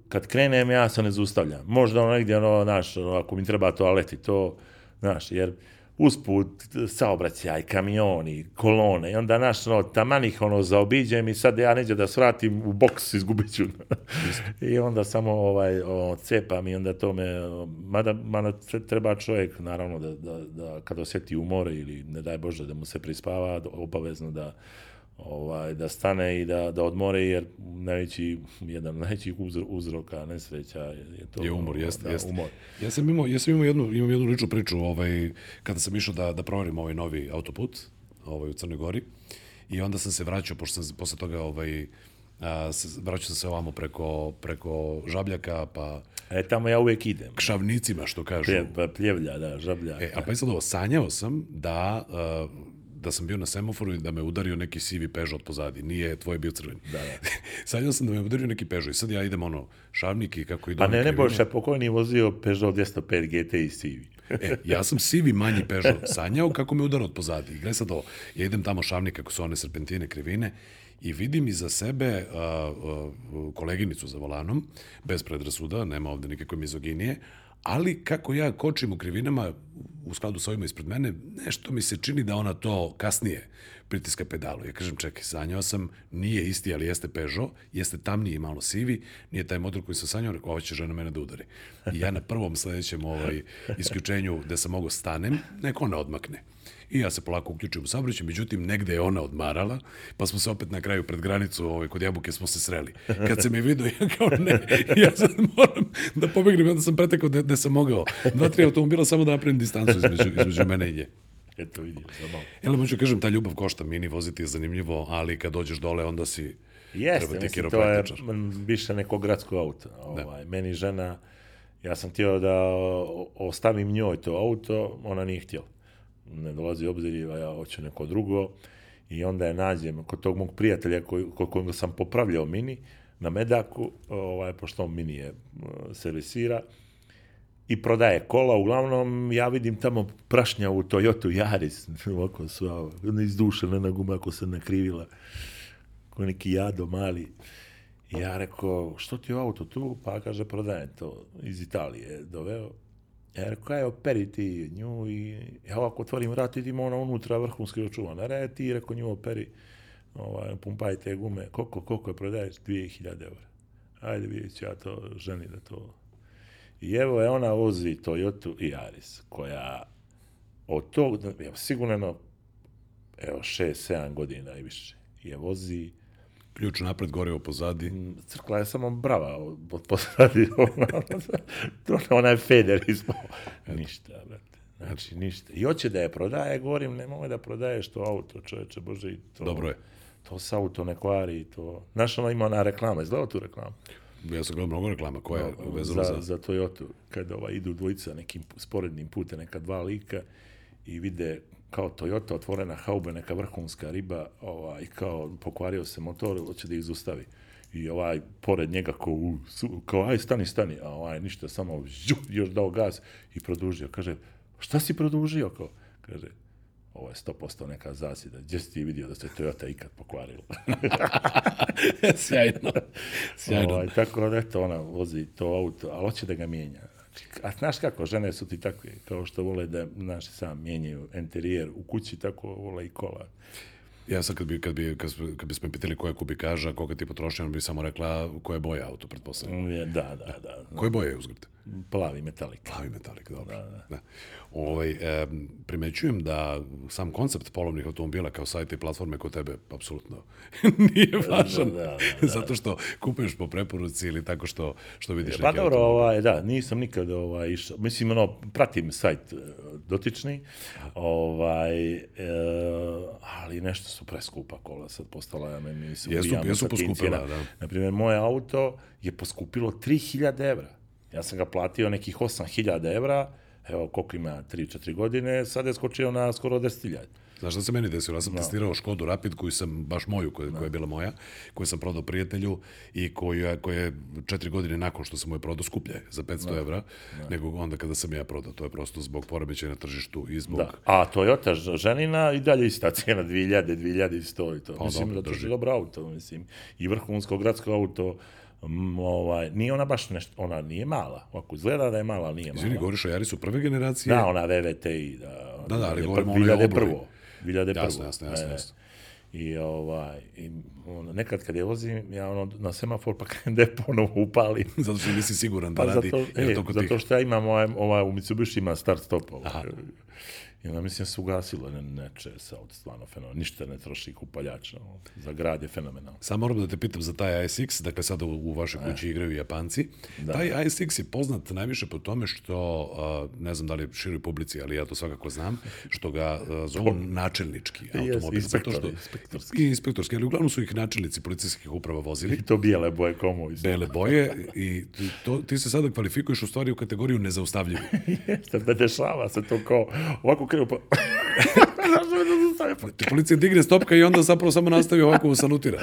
kad krenem, ja se ne zaustavljam. Možda ono negdje, ono, znaš, ono, ako mi treba toaleti, to, znaš, jer usput saobraćaj, kamioni, kolone, i onda, znaš, ono, taman ih, ono, zaobiđem i sad ja neđe da svratim u boks, izgubit ću. I onda samo, ovaj, o, cepam i onda to me, mada, mada tre- treba čovjek, naravno, da, da, da kad osjeti umore ili, ne daj Bože, da mu se prispava, obavezno da, ovaj, da stane i da, da odmore, jer najveći, jedan od najvećih uzro- uzroka nesreća je, je to. Je umor, jeste, da, jeste. Umor. Ja sam imao, ja sam imao jednu, imam jednu ličnu priču, ovaj, kada sam išao da, da proverim ovaj novi autoput ovaj, u Crnoj Gori i onda sam se vraćao, pošto sam posle toga ovaj, a, vraćao sam se ovamo preko, preko Žabljaka, pa E, tamo ja uvijek idem. k šavnicima, što kažu. Pljev, pa pljevlja, da, žablja. E, a pa je sad ovo, sanjao sam da, uh, da sam bio na semaforu i da me udario neki sivi Peugeot pozadi. Nije, tvoj bio crveni. Da, da. sanjao sam da me udario neki Peugeot i sad ja idem ono, šavnik i kako ide Pa ne, ne. Boša, pokojni vozio Peugeot 205 GTI CV. E, ja sam sivi manji Peugeot sanjao kako me udara od pozadi. I gledaj sad ovo, ja idem tamo šavnik kako su one serpentine krivine i vidim iza sebe a, a, koleginicu za volanom, bez predrasuda, nema ovde nikakve mizoginije, ali kako ja kočim u krivinama u skladu sa ovima ispred mene, nešto mi se čini da ona to kasnije pritiska pedalu. Ja kažem, čekaj, sanjao sam, nije isti, ali jeste Peugeot, jeste tamniji i malo sivi, nije taj motor koji sam sanjao, rekao, ova će žena mene da udari. I ja na prvom sledećem ovaj, isključenju gde sam mogao stanem, neko ona odmakne. I ja se polako uključujem u saobraćaj, međutim, negde je ona odmarala, pa smo se opet na kraju pred granicu, ovaj, kod Jabuke smo se sreli. Kad se mi vidio, ja kao ne, ja sad moram da pobegnem, onda sam pretekao gde, gde sam mogao. Dva, tri automobila samo da napravim distancu između, između mene i nje. Eto, vidim, zabavno. Jel, moću kažem, ta ljubav košta, mini voziti je zanimljivo, ali kad dođeš dole, onda si... Jeste, mislim, to je više neko gradsko auto. Ovaj, Meni žena, ja sam htio da ostavim njoj to auto, ona nije htjela. Ne dolazi u obzir, ja hoću neko drugo. I onda je nađem kod tog mog prijatelja koji, kod kojeg sam popravljao mini na Medaku, ovaj, pošto on mini je servisira, i prodaje kola, uglavnom ja vidim tamo prašnja u Toyota Yaris, ovako sva, izdušena na guma ako se nakrivila, ko neki jado mali. I ja rekao, što ti je auto tu? Pa kaže, prodajem to, iz Italije je doveo. Ja rekao, kaj operi ti nju i ja ovako otvorim vrat, vidim ona unutra vrhunski očuvana. Re, ti, rekao, nju operi, ovaj, pumpaj te gume, koliko, koliko je prodaješ? 2000 eura. Ajde, vidjet ću ja to ženi da to i evo je ona vozi Toyota i Yaris, koja od tog, evo, sigurno evo, 6-7 godina i više, je vozi, Ključ napred, gorivo pozadi. m, crkla je samo brava od pozadi, ona je feder ispao. Ništa, brate. Znači, ništa. I hoće da je prodaje, govorim, nemoj da prodaješ to auto, čoveče, Bože, i to... Dobro je. To se auto ne kvari, to... Znaš, ono ima ona reklama, izgledao tu reklamu? Ja sam gledao mnogo reklama koja je vezana za, za... za Toyota, kada ovaj, idu dvojica nekim sporednim putem, neka dva lika i vide kao Toyota otvorena haube, neka vrhunska riba, ovaj, kao pokvario se motor, hoće da ih zustavi. I ovaj, pored njega, kao, u, kao aj, stani, stani, a ovaj, ništa, samo žu, još dao gaz i produžio. Kaže, šta si produžio? Kao, kaže, ovo je 100% neka zasida. Gdje si ti vidio da se Toyota ikad pokvarila? Sjajno. Sjajno. Ovaj, tako da, eto, ona vozi to auto, ali hoće da ga mijenja. Znači, a znaš kako, žene su ti takve, kao što vole da, znaš, sam mijenjaju interijer u kući, tako vole i kola. Ja sad kad bi, kad bi, kad, kad bismo pitali koja kubikaža, koga ti potroši, on bi samo rekla koje boje auto, pretpostavljam. Je, Da, da, da. Koje boje je uzgred? Plavi metalik. Plavi metalik, dobro. Da, Ovaj, e, primećujem da sam koncept polovnih automobila kao sajta i platforme kod tebe apsolutno nije važan. da, da, Zato što kupuješ po preporuci ili tako što, što vidiš Pa neki dobro, automobil. ovaj, da, nisam nikad ovaj, išao, mislim, ono, pratim sajt e, dotični, ovaj, e, ali nešto su preskupa kola sad postala, ja meni se Jesu- jesu poskupila, da. Naprimjer, moje auto je poskupilo 3000 evra. Ja sam ga platio nekih 8000 evra, evo koliko ima 3-4 godine, sad je skočio na skoro 10.000. Znaš šta se meni desilo? Ja sam testirao Škodu Rapid koju sam, baš moju, koja, koja je bila moja, koju sam prodao prijatelju i koja, koja je četiri godine nakon što sam mu je prodao skuplje za 500 evra, nego onda kada sam ja prodao. To je prosto zbog poremećaja na tržištu i zbog... Da. A Toyota ženina i dalje ista cijena 2000, 2100 i to. Pa mislim dobro, da drži. dobro auto, mislim. I vrhunsko gradsko auto, ovaj, nije ona baš nešto, ona nije mala. Ovako izgleda da je mala, nije mala. Izvini, govoriš o Jarisu prve generacije? Da, ona VVTI, da. Da, da, ali 2001, govorimo o onoj obloji. 2001. 2001. Jasno, jasno, jasno, E, jasno. I ovaj, i, ono, nekad kad je vozim, ja ono, na semafor pa krenem da je ponovo upalim. Zato što nisi siguran da Pa radi. zato, e, zato tih- što ja imam ovaj, ovaj u Mitsubishi ima start stop. Ovaj. I onda mislim da se ugasilo ne, neče sa auto, stvarno fenomenalno. Ništa ne troši kupaljač. No. Za grad je fenomenalno. Samo moram da te pitam za taj ASX, dakle sada u, u vašoj kući igraju Japanci. Taj ASX je poznat najviše po tome što, ne znam da li široj publici, ali ja to svakako znam, što ga zovu načelnički automobil. zato što, inspektorski. I inspektorski, ali uglavnom su ih načelnici policijskih uprava vozili. I to bijele boje komovi. su. Bele boje i to, ti se sada kvalifikuješ u stvari u kategoriju nezaustavljivi. Jeste, da dešava se to kao, ovako krenu pa... Da Ti policija digne stopka i onda zapravo samo nastavi ovako salutira.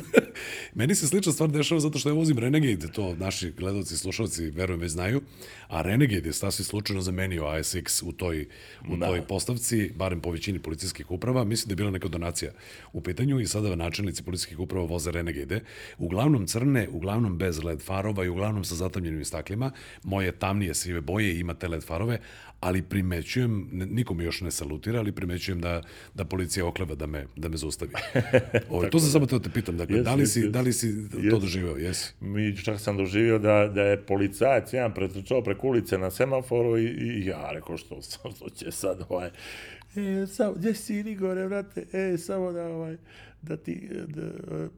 Meni se slična stvar dešava zato što ja vozim Renegade, to naši gledalci i slušalci verujem već znaju, a Renegade je sasvim slučajno zamenio ASX u toj, u toj postavci, barem po većini policijskih uprava. Mislim da je bila neka donacija u pitanju i sada načelnici policijskih uprava voze Renegade. Uglavnom crne, uglavnom bez LED farova i uglavnom sa zatamljenim staklima. Moje tamnije sive boje ima te LED farove, ali primećujem, niko mi još ne salutira, ali primećujem da, da policija okleva da me, da me zaustavi. Ovo, to sam samo teo te pitam, dakle, Jes, da, li jes, si, jes. da li si to Jes. doživeo? Jesi? Mi čak sam doživio da, da je policajac jedan pretrčao preko ulice na semaforu i, i ja rekao što, što će sad ovaj, e, samo, gdje si Igore, vrate, e, samo da ovaj, da ti, da,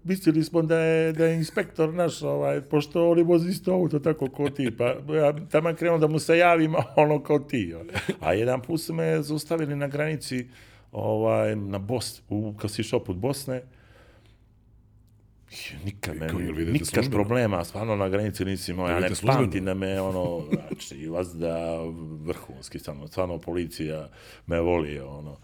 mislili smo da je, da je inspektor naš, ovaj, pošto oni vozi isto auto tako kao ti, pa ja tamo krenuo da mu se javim, ono kao ti. ovaj. A jedan put su me zaustavili na granici, ovaj, na Bos, u, kad si išao put Bosne, Nikad, meni, nikad službeno? problema, stvarno na granici nisi imao, ja ne službeno? pamtim da me ono, znači, vas da vrhunski, stvarno, stvarno policija me voli, ono,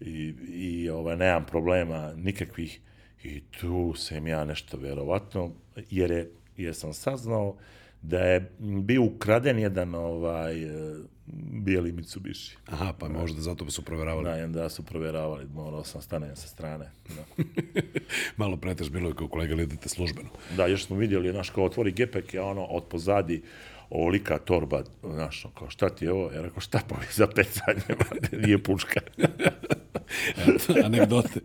i, i ovaj, nemam problema nikakvih, i tu sam ja nešto verovatno, jer, je, jer sam saznao da je bio ukraden jedan ovaj, bijeli Mitsubishi. Aha, pa možda zato su proveravali. Da, onda su provjeravali, morao sam stanem sa strane. Da. Malo pretež bilo je kao kolega li idete službeno. Da, još smo vidjeli, znaš, kao otvori gepek, je ono, od pozadi ovolika torba, znaš, kao šta ti je ovo? Ja rekao, šta pa za pecanje, nije puška. Eto, anegdote.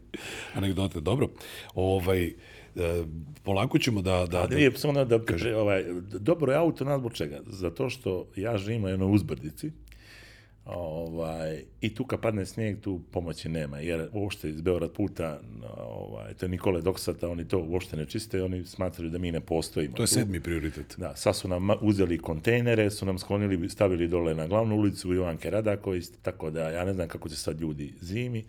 Anegdote, dobro. Ovaj, polako ćemo da... da, da Nije, samo da, kaže, ovaj, dobro je auto, nas zbog čega? Zato što ja živim na jednoj uzbrdici, Ovaj, I tu kad padne snijeg, tu pomoći nema, jer uopšte iz Beograd puta, ovaj, to je Nikole Doksata, oni to uopšte ne čiste, oni smatraju da mi ne postojimo. to je sedmi prioritet. Da, sad su nam uzeli kontejnere, su nam sklonili, stavili dole na glavnu ulicu Ivanke Radaković, tako da ja ne znam kako će sad ljudi zimi,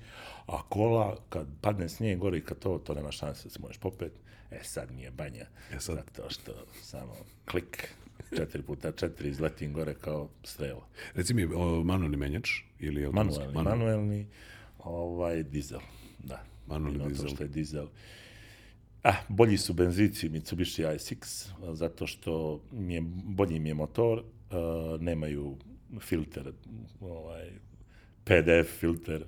a kola, kad padne snijeg gore i kad to, to nema šanse da se možeš popet. E sad mi je banja, E sad. zato što samo klik, četiri puta četiri izletim gore kao strela. Reci mi, o, manuelni menjač ili automatski? Manuelni, manuelni, ovaj, dizel, da. Manuelni Ima to dizel. što je dizel. Ah, bolji su benzinci Mitsubishi ISX, zato što mi je, bolji mi je motor, uh, nemaju filter, ovaj, PDF filter,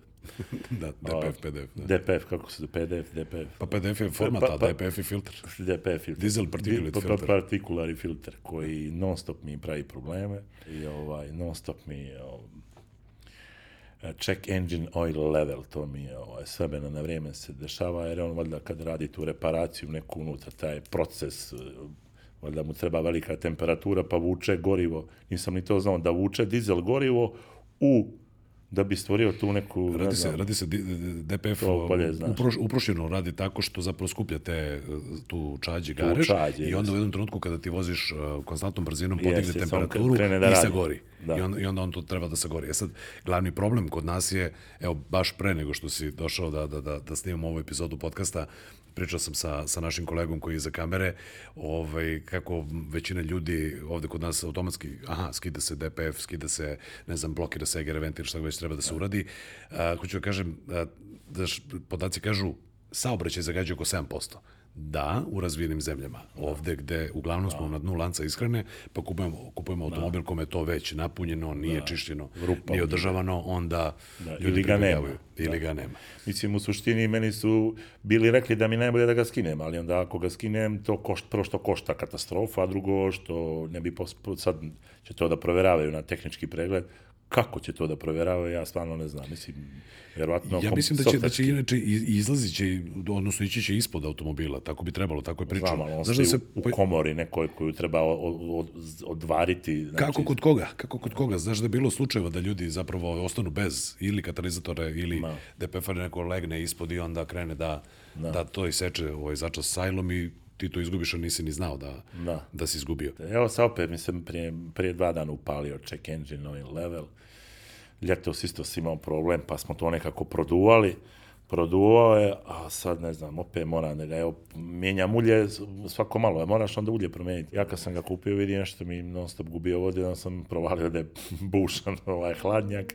da, DPF, PDF. Da. DPF, kako se PDF, DPF. Pa PDF je format, Pa- a pa- DPF je filter. DPF filter. Diesel particulate Di- pa- filter. Particulari filter, koji non stop mi pravi probleme i ovaj, non stop mi ovaj, check engine oil level, to mi je ovaj, s vremena na vrijeme se dešava, jer on valjda kad radi tu reparaciju neku unutra, taj proces, valjda mu treba velika temperatura, pa vuče gorivo, nisam ni to znao, da vuče dizel gorivo u da bi stvorio tu neku, ne Radi se, znam, radi se DPF To bolje u- znaš. uproš, uprošćeno radi tako što zapravo skuplja te uh, tu čađi garež čađe, i onda u jednom trenutku kada ti voziš uh, konstantnom brzinom podigne Jeste, temperaturu da i radi. sagori. Da. I, onda, I onda on to treba da sagori. E sad, glavni problem kod nas je, evo, baš pre nego što si došao da, da, da, da snimamo ovu epizodu podcasta, pričao sam sa, sa našim kolegom koji je za kamere, ovaj, kako većina ljudi ovde kod nas automatski, aha, skida se DPF, skida se, ne znam, blokira se EGR ventil, šta već treba da se uradi. A, hoću da kažem, a, da š, podaci kažu, saobraćaj zagađuje oko 7%. Da, u razvijenim zemljama. Ovde gde uglavnom smo na dnu lanca ishrane, pa kupujemo, kupujemo automobil kome je to već napunjeno, nije čišćeno, Rupa nije održavano, onda Da, ljudi ili ga nema. Ili ga nema. Mislim, u suštini meni su bili rekli da mi najbolje da ga skinem, ali onda ako ga skinem, to košta, prvo što košta katastrofa, a drugo što ne bi pos, sad će to da proveravaju na tehnički pregled, kako će to da proveravaju, ja stvarno ne znam. Mislim, vjerovatno... Ja mislim da će, da će softverski. inače izlazit će, odnosno ići će ispod automobila, tako bi trebalo, tako je Znam, pričano. ali on Znaš da se, u, komori nekoj koju treba od, od, odvariti. Znači, Kako kod koga? Kako kod koga? Znaš da je bilo slučajeva da ljudi zapravo ostanu bez ili katalizatora ili Ma. DPF-a neko legne ispod i onda krene da, da. to iseče ovaj začas sajlom i ti to izgubiš, a nisi ni znao da, Da. da si izgubio. Evo sa opet, mislim, prije, prije dva dana upalio check engine oil level. Ljetos isto si imao problem, pa smo to nekako produvali. Produvao je, a sad ne znam, opet da ga, evo, mijenjam ulje svako malo, moraš onda ulje promijeniti. Ja kad sam ga kupio, vidim nešto mi non stop gubio vode, onda sam provalio da je bušan ovaj hladnjak,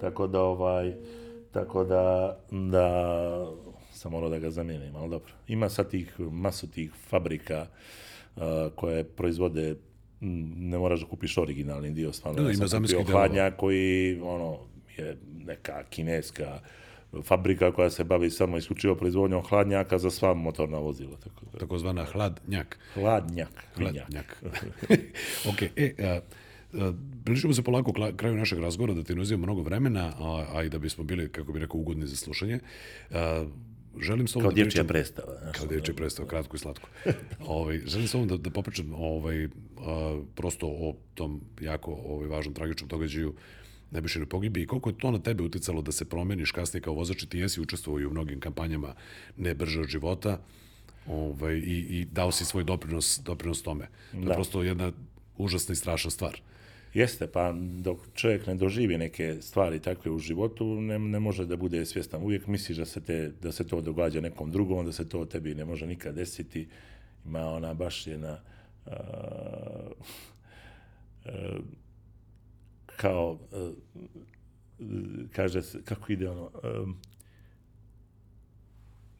tako da ovaj, tako da, da sam morao da ga zamijenim, ali dobro. Ima sad tih, masu tih fabrika uh, koje proizvode ne moraš da kupiš originalni dio, stvarno. Da, ima sam kupio delova. hladnjak koji, ono, je neka kineska fabrika koja se bavi samo isključivo proizvodnjom hladnjaka za sva motorna vozila. Tako da, Takozvana hladnjak. hladnjak. Hladnjak. ok, e, a, a, bližimo se polako kraju našeg razgovora, da ti ne mnogo vremena, a, a i da bismo bili, kako bi rekao, ugodni za slušanje. A, želim s tobom Kao da dječja predstava. Znaš, Kao dječje predstava, kratko i slatko. ovaj, želim samo da, da popričam ovaj, a, prosto o tom jako ovaj, važnom tragičnom događaju Nebojšinoj pogibiji i koliko je to na tebe uticalo da se promeniš kasnije kao vozač i ti jesi učestvovao i u mnogim kampanjama ne brže od života ovaj, i, i dao si svoj doprinos, doprinos tome. To je Da. prosto jedna užasna i strašna stvar. Jeste, pa dok čovjek ne doživi neke stvari takve u životu, ne, ne može da bude svjestan. Uvijek misliš da se, te, da se to događa nekom drugom, da se to tebi ne može nikad desiti. Ima ona baš jedna uh, uh, kao uh, kaže se, kako ide ono, um,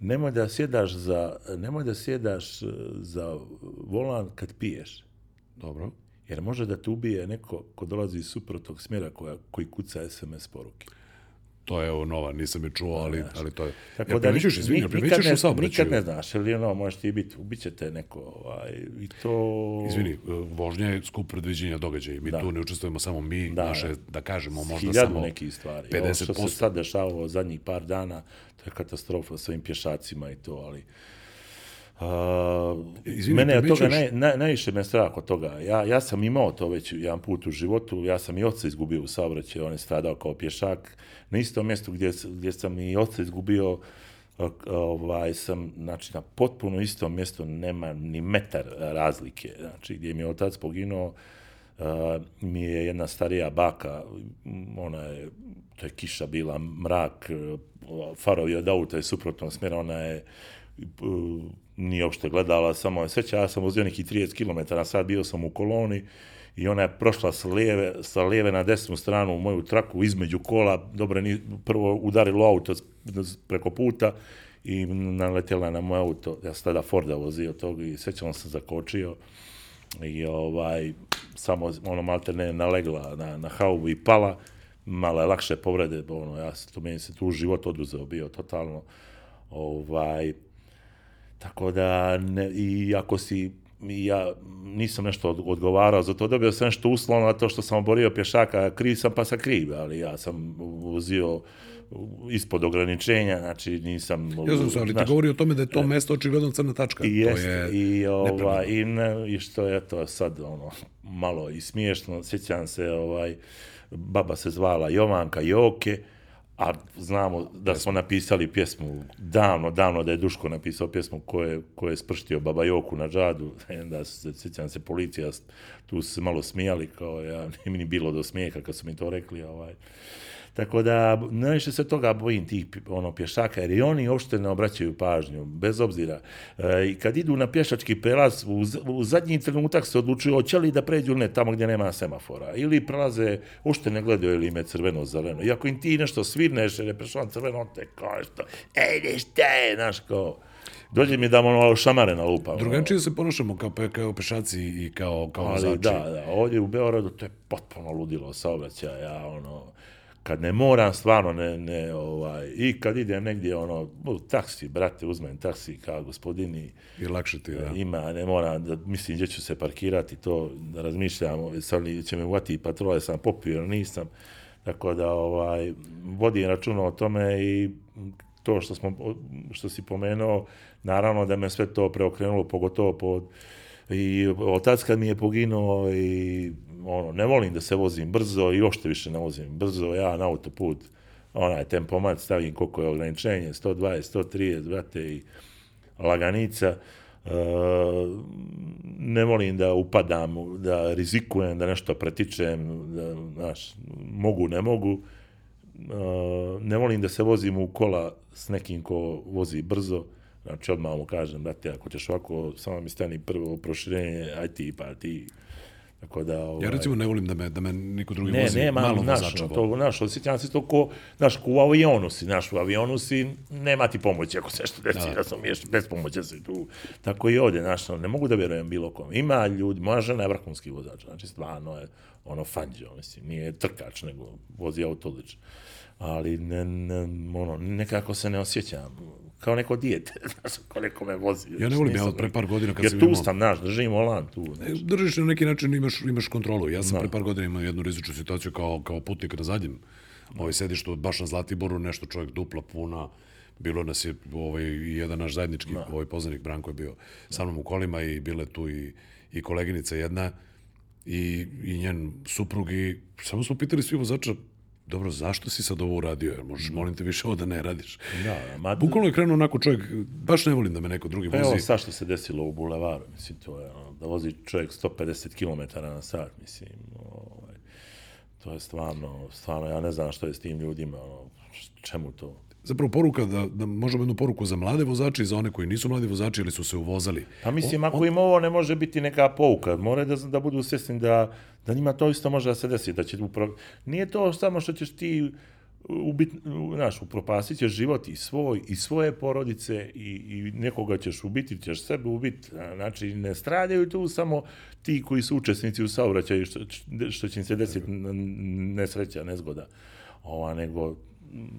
nemoj da sjedaš za, nemoj da sjedaš za volan kad piješ. Dobro. Jer može da te ubije neko ko dolazi iz suprotnog smjera koja, koji kuca SMS poruke. To je evo nova, nisam je čuo, ali, ali to je... Tako da primećuješ, nik- izvini, primećuješ nikad u saobraćaju? Nikad ne znaš, ili ono, možeš ti biti, ubiće te neko, ovaj, i to... Izvini, e, vožnja je skup predviđenja događaja. Mi Da. tu ne učestvujemo samo mi, Da, naše, da kažemo, možda samo nekih stvari. Ovo što 50%. se sad dešavalo zadnjih par dana, to je katastrofa sa ovim pješacima i to, ali... Uh, Izvini, mene je toga naj, naj, najviše me strah od toga. Ja, ja sam imao to već jedan put u životu, ja sam i oca izgubio u saobraćaju, on je stradao kao pješak. Na istom mjestu gdje, gdje sam i oca izgubio, uh, ovaj, sam, znači, na potpuno istom mjestu nema ni metar razlike. Znači, gdje mi je otac poginuo, uh, mi je jedna starija baka, ona je, to je kiša bila, mrak, uh, farovi od auta je suprotnog smjera, ona je uh, nije uopšte gledala, samo je sveća, ja sam vozio neki 30 km sat, bio sam u koloni i ona je prošla sa lijeve, sa lijeve na desnu stranu u moju traku između kola, dobro, ni, prvo udarilo auto preko puta i naletjela na moj auto, ja sam tada Forda vozio tog i svećam sam zakočio i ovaj, samo ono malte ne nalegla na, na haubu i pala, malo je lakše povrede, ono, ja to meni se tu život oduzeo bio totalno, ovaj, tako da, ne, i ako si ja nisam nešto odgovarao za to, dobio sam nešto uslovno na to što sam oborio pješaka, kriv sam pa sam kriv, ali ja sam vozio ispod ograničenja, znači nisam... Ja znam se, ali ti govori o tome da je to mesto očigledno crna tačka. I, jest, to je i, ova, i, ne, i što je to sad ono, malo i smiješno, sjećam se, ovaj, baba se zvala Jovanka Joke, a znamo da smo napisali pjesmu davno, davno da je Duško napisao pjesmu koje, koje je sprštio Baba Joku na džadu, da se, sjećam se, policija, tu su se malo smijali, kao ja, nije mi ni bilo do smijeha kad su mi to rekli, ovaj. Tako da, najviše se toga bojim tih ono, pješaka, jer i oni uopšte ne obraćaju pažnju, bez obzira. E, I kad idu na pješački prelaz, u, u zadnji trenutak se odlučuju hoće li da pređu ne tamo gdje nema semafora. Ili prelaze, uopšte ne gledaju ili ime crveno, zeleno. I ako im ti nešto svirneš, jer je prešao crveno, on te kao što, ej, ništa je, znaš, kao, dođe mi da ono šamare na lupa. Drugačije se ponašamo kao, pe, kao pešaci i kao, kao Ali, vozači. da, da, ovdje u Beogradu to je potpuno ludilo saobraćaja, ono, kad ne moram, stvarno ne, ne, ovaj, i kad idem negdje, ono, u taksi, brate, uzmem taksi kao gospodini. I lakše ti, da. Ima, ne moram, da, mislim, gdje ću se parkirati, to da razmišljam, sad li će me uvati patrole, sam popio, nisam. Tako da, ovaj, vodim računa o tome i to što, smo, što si pomenuo, naravno da me sve to preokrenulo, pogotovo pod, i otac kad mi je poginuo i ono, ne volim da se vozim brzo i uopšte više ne vozim brzo, ja na autoput, onaj tempomat stavim koliko je ograničenje, 120, 130, brate, i laganica, e, ne volim da upadam, da rizikujem, da nešto pretičem, da, znaš, mogu, ne mogu, e, ne volim da se vozim u kola s nekim ko vozi brzo, znači odmah mu kažem, brate, ako ćeš ovako, samo mi stani prvo proširenje, aj ti, pa ti, Tako da, ovaj... Ja recimo ne volim da me, da me niko drugi ne, vozi ne, ma, malo naš, vozača. To, naš, osjećam se to ko, naš, ko u avionu si, naš, u avionu si, nema ti pomoći ako se što desi, da, da sam ješ, bez pomoći si tu. Tako i ovdje, naš, ne mogu da vjerujem bilo kom. Ima ljudi, moja žena je vrhunski vozač, znači stvarno je ono fanđo, mislim, nije trkač, nego vozi auto lično. Ali ne, ne, ono, nekako se ne osjećam kao neko dijete, znaš, kao neko me vozi. Ja ne volim, ja pre par godina kad Jer sam tu imao... sam, znaš, držim volan tu. E, Držiš na neki način, imaš, imaš kontrolu. Ja sam no. pre par godina imao jednu rizičnu situaciju kao, kao putnik na zadnjem ovaj sedištu, baš na Zlatiboru, nešto čovjek dupla puna, bilo nas je ovaj, jedan naš zajednički no. ovaj poznanik Branko je bio sa mnom u kolima i bile tu i, i koleginica jedna i, i njen suprug i samo smo pitali svi vozača dobro, zašto si sad ovo uradio? Jer možeš, molim te, više ovo da ne radiš. Da, ma... Bukvalno je krenuo onako čovjek, baš ne volim da me neko drugi vozi. Pa evo sad što se desilo u bulevaru, mislim, to je, ono, da vozi čovjek 150 km na sat, mislim, ovaj, to je stvarno, stvarno, ja ne znam što je s tim ljudima, ono, čemu to? Zapravo poruka da, da možemo jednu poruku za mlade vozače i za one koji nisu mladi vozači ili su se uvozali. Pa mislim, ako im ovo ne može biti neka pouka, mora da, da budu svjesni da, da njima to isto može da se desi, da će upravo... Nije to samo što ćeš ti ubit, znaš, upropasit ćeš život i svoj, i svoje porodice i, i nekoga ćeš ubiti, ćeš sebe ubiti. Znači, ne stradaju tu samo ti koji su učesnici u saobraćaju, što, što će im se desiti nesreća, nezgoda. Ova, nego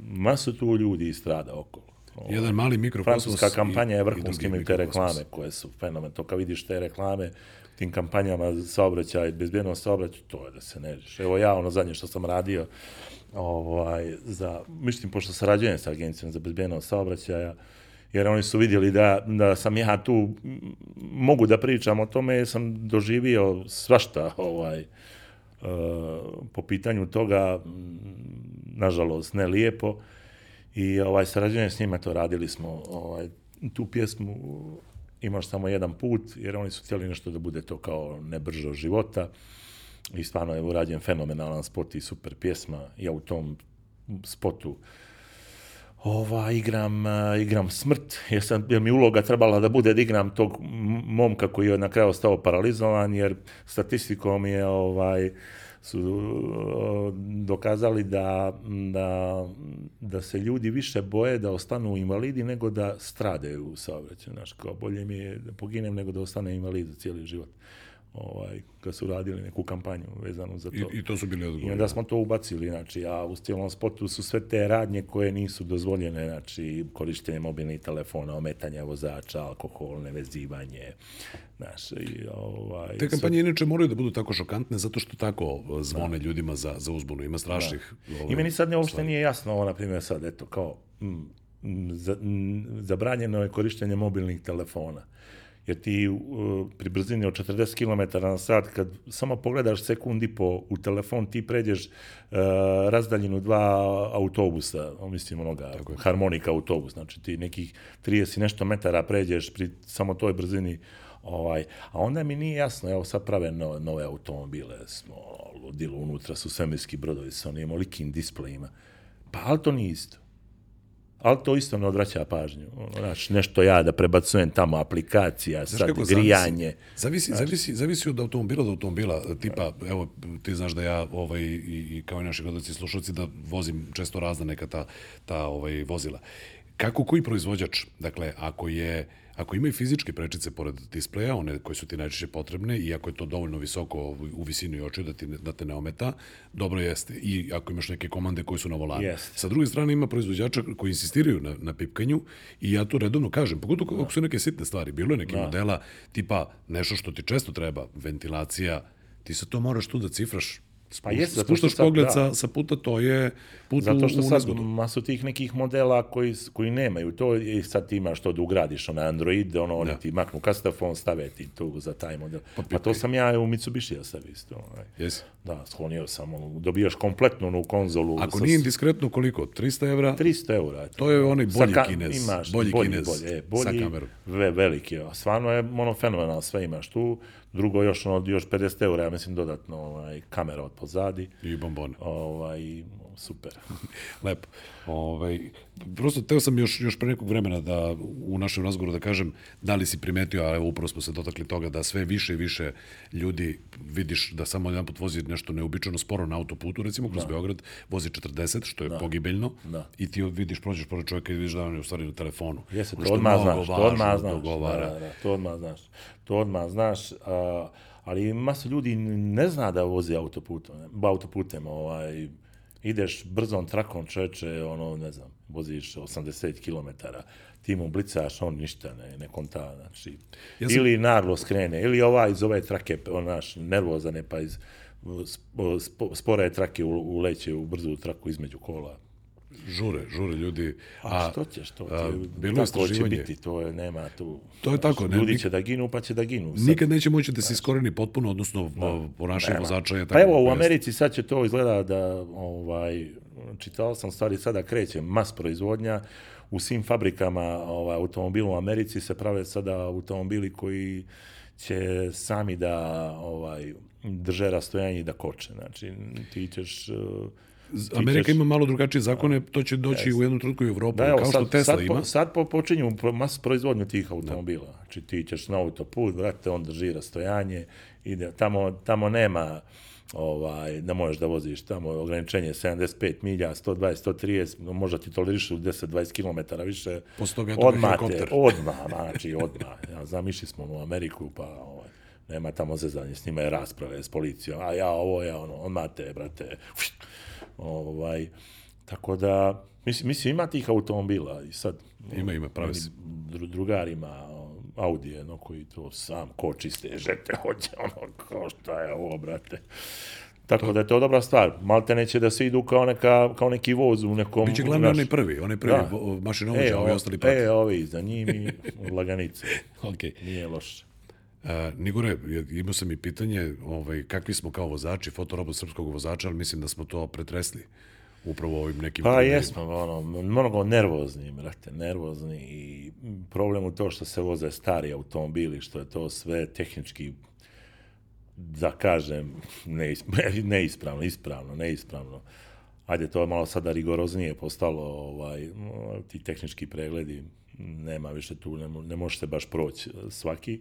masu tu ljudi strada okolo. Ovo, Jedan mali mikrokosmos. Francuska kampanja je vrhunski imaju te reklame koje su fenomen. To kad vidiš te reklame, tim kampanjama saobraćaj, bezbjedno saobraćaj, to je da se nežiš. Evo ja, ono zadnje što sam radio, ovaj, za, mislim, pošto sarađujem sa agencijom za bezbjedno saobraćaja, jer oni su vidjeli da, da sam ja tu, mogu da pričam o tome, sam doživio svašta, ovaj, uh, po pitanju toga, nažalost, ne lijepo. I ovaj, sarađujem s njima, to radili smo, ovaj, tu pjesmu imaš samo jedan put, jer oni su htjeli nešto da bude to kao nebržo života. I stvarno je urađen fenomenalan spot i super pjesma. Ja u tom spotu ova, igram, uh, igram smrt, jer, sam, jer mi uloga trebala da bude da igram tog momka koji je na kraju ostao paralizovan, jer statistikom je ovaj, su uh, dokazali da, da, da se ljudi više boje da ostanu invalidi nego da stradaju u saobraćaju. Znaš, kao bolje mi je da poginem nego da ostane invalid cijeli život ovaj, kad su radili neku kampanju vezanu za to. I, i to su bili odgovori. I onda smo to ubacili, znači, a u stilnom spotu su sve te radnje koje nisu dozvoljene, znači, korištenje mobilnih telefona, ometanje vozača, alkohol, nevezivanje, znaš, i ovaj... Te kampanje inače moraju da budu tako šokantne zato što tako zvone da. ljudima za, za uzbunu. Ima strašnih... Da. Ovaj, I meni sad ne, uopšte nije jasno ovo, na primjer, sad, eto, kao, m, za, m, zabranjeno je korištenje mobilnih telefona jer ti uh, pri brzini od 40 km na sat, kad samo pogledaš sekundi po u telefon, ti pređeš uh, razdaljinu dva autobusa, mislim onoga, harmonika autobus, znači ti nekih 30 nešto metara pređeš pri samo toj brzini, ovaj, a onda mi nije jasno, evo sad prave no, nove automobile, smo ludilo, unutra su svemirski brodovi sa onim olikim displejima, pa ali to nije isto ali to isto ne odvraća pažnju. Znaš, nešto ja da prebacujem tamo aplikacija, znaš sad grijanje. Zavisi, znaš, zavisi, zavisi od automobila do automobila. Tipa, evo, ti znaš da ja ovaj, i, i kao i naši gledalci slušalci da vozim često razna neka ta, ta ovaj, vozila. Kako koji proizvođač, dakle, ako je Ako imaju fizičke prečice pored displeja, one koje su ti najčešće potrebne, i ako je to dovoljno visoko u visini očiju da, ti, da te ne ometa, dobro jeste. I ako imaš neke komande koje su na volanu. Yes. Sa druge strane ima proizvođača koji insistiraju na, na pipkanju i ja to redovno kažem, pogotovo ako su neke sitne stvari. Bilo je neke da. modela tipa nešto što ti često treba, ventilacija, ti se to moraš tu da cifraš Pa jest, zato što sad, pogled da. sa, sa puta, to je put Zato što u, sad nezgodu. masu tih nekih modela koji, koji nemaju to i sad ti imaš to da ugradiš na Android, ono, oni da. ti maknu kastafon, stave ti tu za taj model. Pa, pa to sam ja u Mitsubishi ja sam isto. Ovaj. Jesi? Da, sklonio sam, ono, dobijaš kompletnu onu konzolu. Ako sa, nije indiskretno, koliko? 300 evra? 300 evra. Eto. To je onaj bolji ka, kinez. Imaš, bolji, bolji kinez bolji, e, bolji, sa kamerom. Ve, veliki, stvarno je ono fenomenalno, sve imaš tu drugo još ono još 50 eura, ja mislim dodatno ovaj kamera od pozadi i bombone. Ovaj super. Lepo. Ovaj prosto teo sam još još pre nekog vremena da u našem razgovoru da kažem da li si primetio, a evo upravo smo se dotakli toga da sve više i više ljudi vidiš da samo jedan put vozi nešto neobičajno sporo na autoputu, recimo kroz da. Beograd, vozi 40, što je da. pogibeljno. Da. I ti vidiš prođeš pored čovjeka i vidiš da on je u stvari na telefonu. Jeste, to odmah znaš, to odmah znaš. Da, da, da, to odmah znaš. To odmah znaš, a, ali masa ljudi ne zna da vozi autoputom, autoputem, ovaj, ideš brzom trakom čoveče, ono, ne znam, voziš 80 km, ti mu blicaš, on ništa ne, ne konta, znači, ja sam... ili naglo skrene, ili ova iz ove trake, on naš, nervozan je, pa iz spore trake uleće u brzu traku između kola žure, žure ljudi. A, a što ćeš, to a, bilo tako će biti, to je, nema tu. To je tako. Ne, ljudi će da ginu, pa će da ginu. Sad. Nikad neće moći da se iskoreni potpuno, odnosno da. ponašanje vozača je tako. Pa evo, u Americi sad će to izgleda da, ovaj, čitao sam stvari, sada kreće mas proizvodnja, u svim fabrikama ovaj, automobila u Americi se prave sada automobili koji će sami da ovaj drže rastojanje i da koče. Znači, ti ćeš Amerika ima malo drugačije zakone, to će doći yes. u jednom trenutku i u Evropu, da, evo, kao što sad, Tesla sad ima. Sad po, počinju mas proizvodnju tih automobila. Da. Znači ti ćeš na autoput, vrate, on drži rastojanje, ide, tamo, tamo nema ovaj, da možeš da voziš tamo ograničenje 75 milja, 120, 130, možda ti tolerišu 10-20 km više. Posle toga je odmah, te, odmah, znači odmah. Ja znam, išli smo u Ameriku, pa ovaj, nema tamo zezanje, s njima je rasprave s policijom, a ja ovo, ja ono, odmah te, brate, Ovaj, tako da, mislim, mislim, ima tih automobila i sad... Ima, ima, pravi si. Drugarima Audi, no, koji to sam koči stežete, hoće ono, kao šta je ovo, brate. Tako da je to dobra stvar. Malte neće da se idu kao, neka, kao neki voz u nekom... Biće glavno onaj prvi, onaj prvi da. mašinovođa, e, ovi ostali prati. E, ovi za njim i lganice. okay. Nije loše. Uh, Nigore, imao sam i pitanje ovaj, kakvi smo kao vozači, fotorobot srpskog vozača, ali mislim da smo to pretresli upravo ovim nekim... Pa jesmo, ono, mnogo nervozni, brate, nervozni i problem u to što se voze stari automobili, što je to sve tehnički da kažem neispravno, ispravno, neispravno. Ajde, to je malo sada rigoroznije postalo, ovaj, ti tehnički pregledi, nema više tu, ne, ne možete baš proći svaki,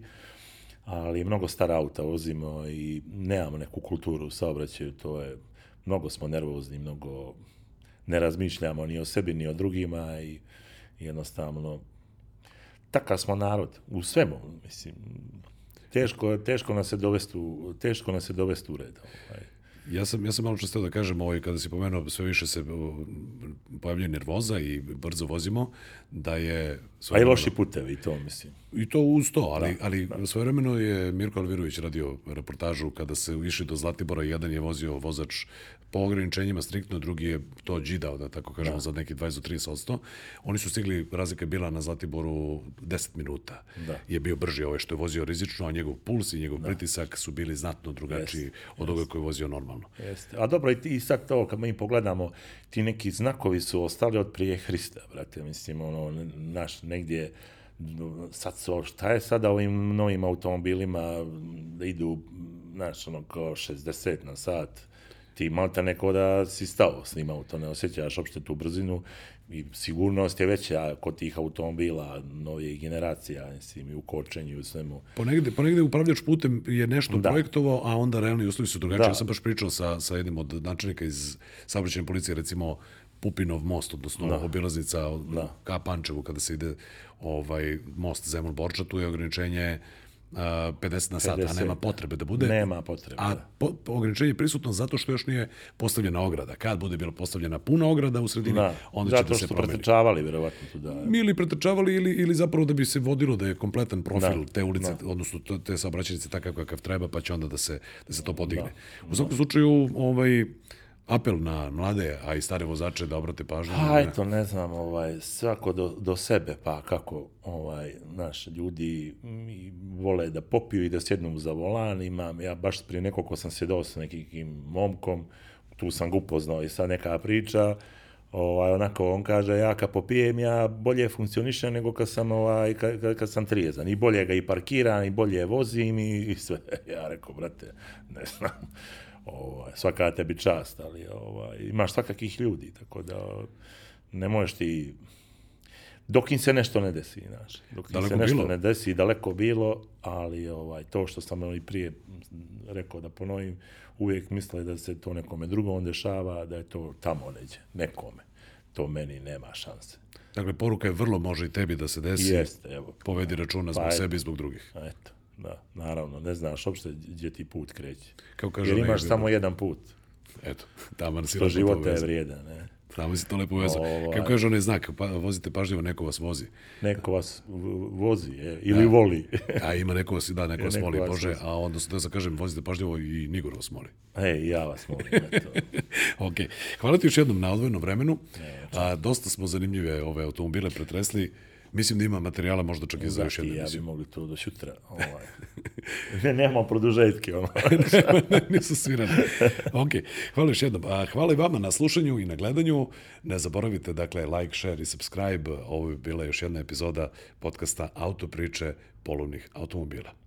ali mnogo stara auta vozimo i nemamo neku kulturu u saobraćaju, to je, mnogo smo nervozni, mnogo ne razmišljamo ni o sebi, ni o drugima i jednostavno takav smo narod u svemu, mislim, teško, teško nas se dovesti u, teško nas se dovesti u red. Ovaj. Ja sam, ja sam malo često da kažem, ovaj, kada si pomenuo, sve više se pojavljuje nervoza i brzo vozimo, da je... A i loši putevi, to mislim. I to uz to, ali, da, ali da. svojevremeno je Mirko Alvirović radio reportažu kada se išli do Zlatibora, jedan je vozio vozač po ograničenjima striktno, drugi je to džidao, da tako kažemo, da. za neki 20 do 30%. Oni su stigli, razlika je bila na Zlatiboru 10 minuta. Da. Je bio brži ovaj što je vozio rizično, a njegov puls i njegov da. pritisak su bili znatno drugačiji Jest. od ovoga koji je vozio normalno. Jeste. A dobro, i sad to, kad mi pogledamo, ti neki znakovi su ostali od prije Hrista, brate, mislim, ono, naš, negdje, sad su, šta je sada ovim novim automobilima da idu, znaš, ono, kao 60 na sat, ti malta neko da si stao s njima, to ne osjećaš uopšte tu brzinu i sigurnost je veća kod tih automobila novih generacija, mislim, i u kočenju i u svemu. Ponegde, ponegde upravljač putem je nešto da. projektovao, a onda realni uslovi su drugačiji. Da. Ja sam baš pričao sa, sa jednim od načelnika iz saobraćajne policije, recimo Pupinov most, odnosno da. obilaznica da. ka Pančevu, kada se ide ovaj most Zemun Borča, tu je ograničenje 50 na sat, 50, a nema potrebe da bude. Nema potrebe. A da. po, ograničenje je prisutno zato što još nije postavljena ograda. Kad bude bila postavljena puna ograda u sredini, da. onda zato će da se promeni. Zato što pretrčavali, verovatno, tu da... Ili pretrčavali, ili, ili zapravo da bi se vodilo da je kompletan profil da. te ulice, da. odnosno te saobraćajnice takav kakav treba, pa će onda da se, da se to podigne. Da. U svakom slučaju, ovaj, apel na mlade, a i stare vozače da obrate pažnju? Pa eto, ne znam, ovaj, svako do, do sebe, pa kako ovaj, naš ljudi vole da popiju i da sjednu za volan, imam, ja baš prije nekoliko sam sjedao sa nekim momkom, tu sam ga upoznao i sad neka priča, ovaj, onako on kaže, ja kad popijem, ja bolje funkcionišem nego kad sam, ovaj, kad, kad sam trijezan. I bolje ga i parkiram, i bolje vozim i, i sve. Ja rekao, brate, ne znam ovaj, svaka tebi čast, ali ovaj, imaš svakakih ljudi, tako da ne možeš ti dok im se nešto ne desi, znaš. Dok im daleko se nešto bilo. ne desi, daleko bilo, ali ovaj to što sam i prije rekao da ponovim, uvijek misle da se to nekome drugom dešava, da je to tamo neđe, nekome. To meni nema šanse. Dakle, poruka je vrlo može i tebi da se desi. Jeste, evo. Povedi računa zbog pa, sebi i zbog drugih. Eto. Da, naravno, ne znaš uopšte gdje ti put kreće. Kao kaže Jer imaš samo jedan put. Eto, tamo si Što života je vrijedan, ne? Tamo si to lepo vezao. Kako kaže onaj znak, pa, vozite pažljivo, neko vas vozi. Neko vas vozi, je, ili da. voli. a ima neko vas, da, neko, vas voli, Bože, vas... a onda da se kažem, vozite pažljivo i Nigor vas moli. E, ja vas molim, eto. ok, hvala ti još jednom na odvojenom vremenu. Ne, a, dosta smo zanimljive ove automobile pretresli. Mislim da ima materijala možda čak i za još jednu emisiju. Ja bi mogli to do sutra. Ovaj. ne, nemamo produžetke. Ne, nisu svirane. Ok, hvala još jednom. A, hvala i vama na slušanju i na gledanju. Ne zaboravite, dakle, like, share i subscribe. Ovo je bila još jedna epizoda podcasta Autopriče polovnih automobila.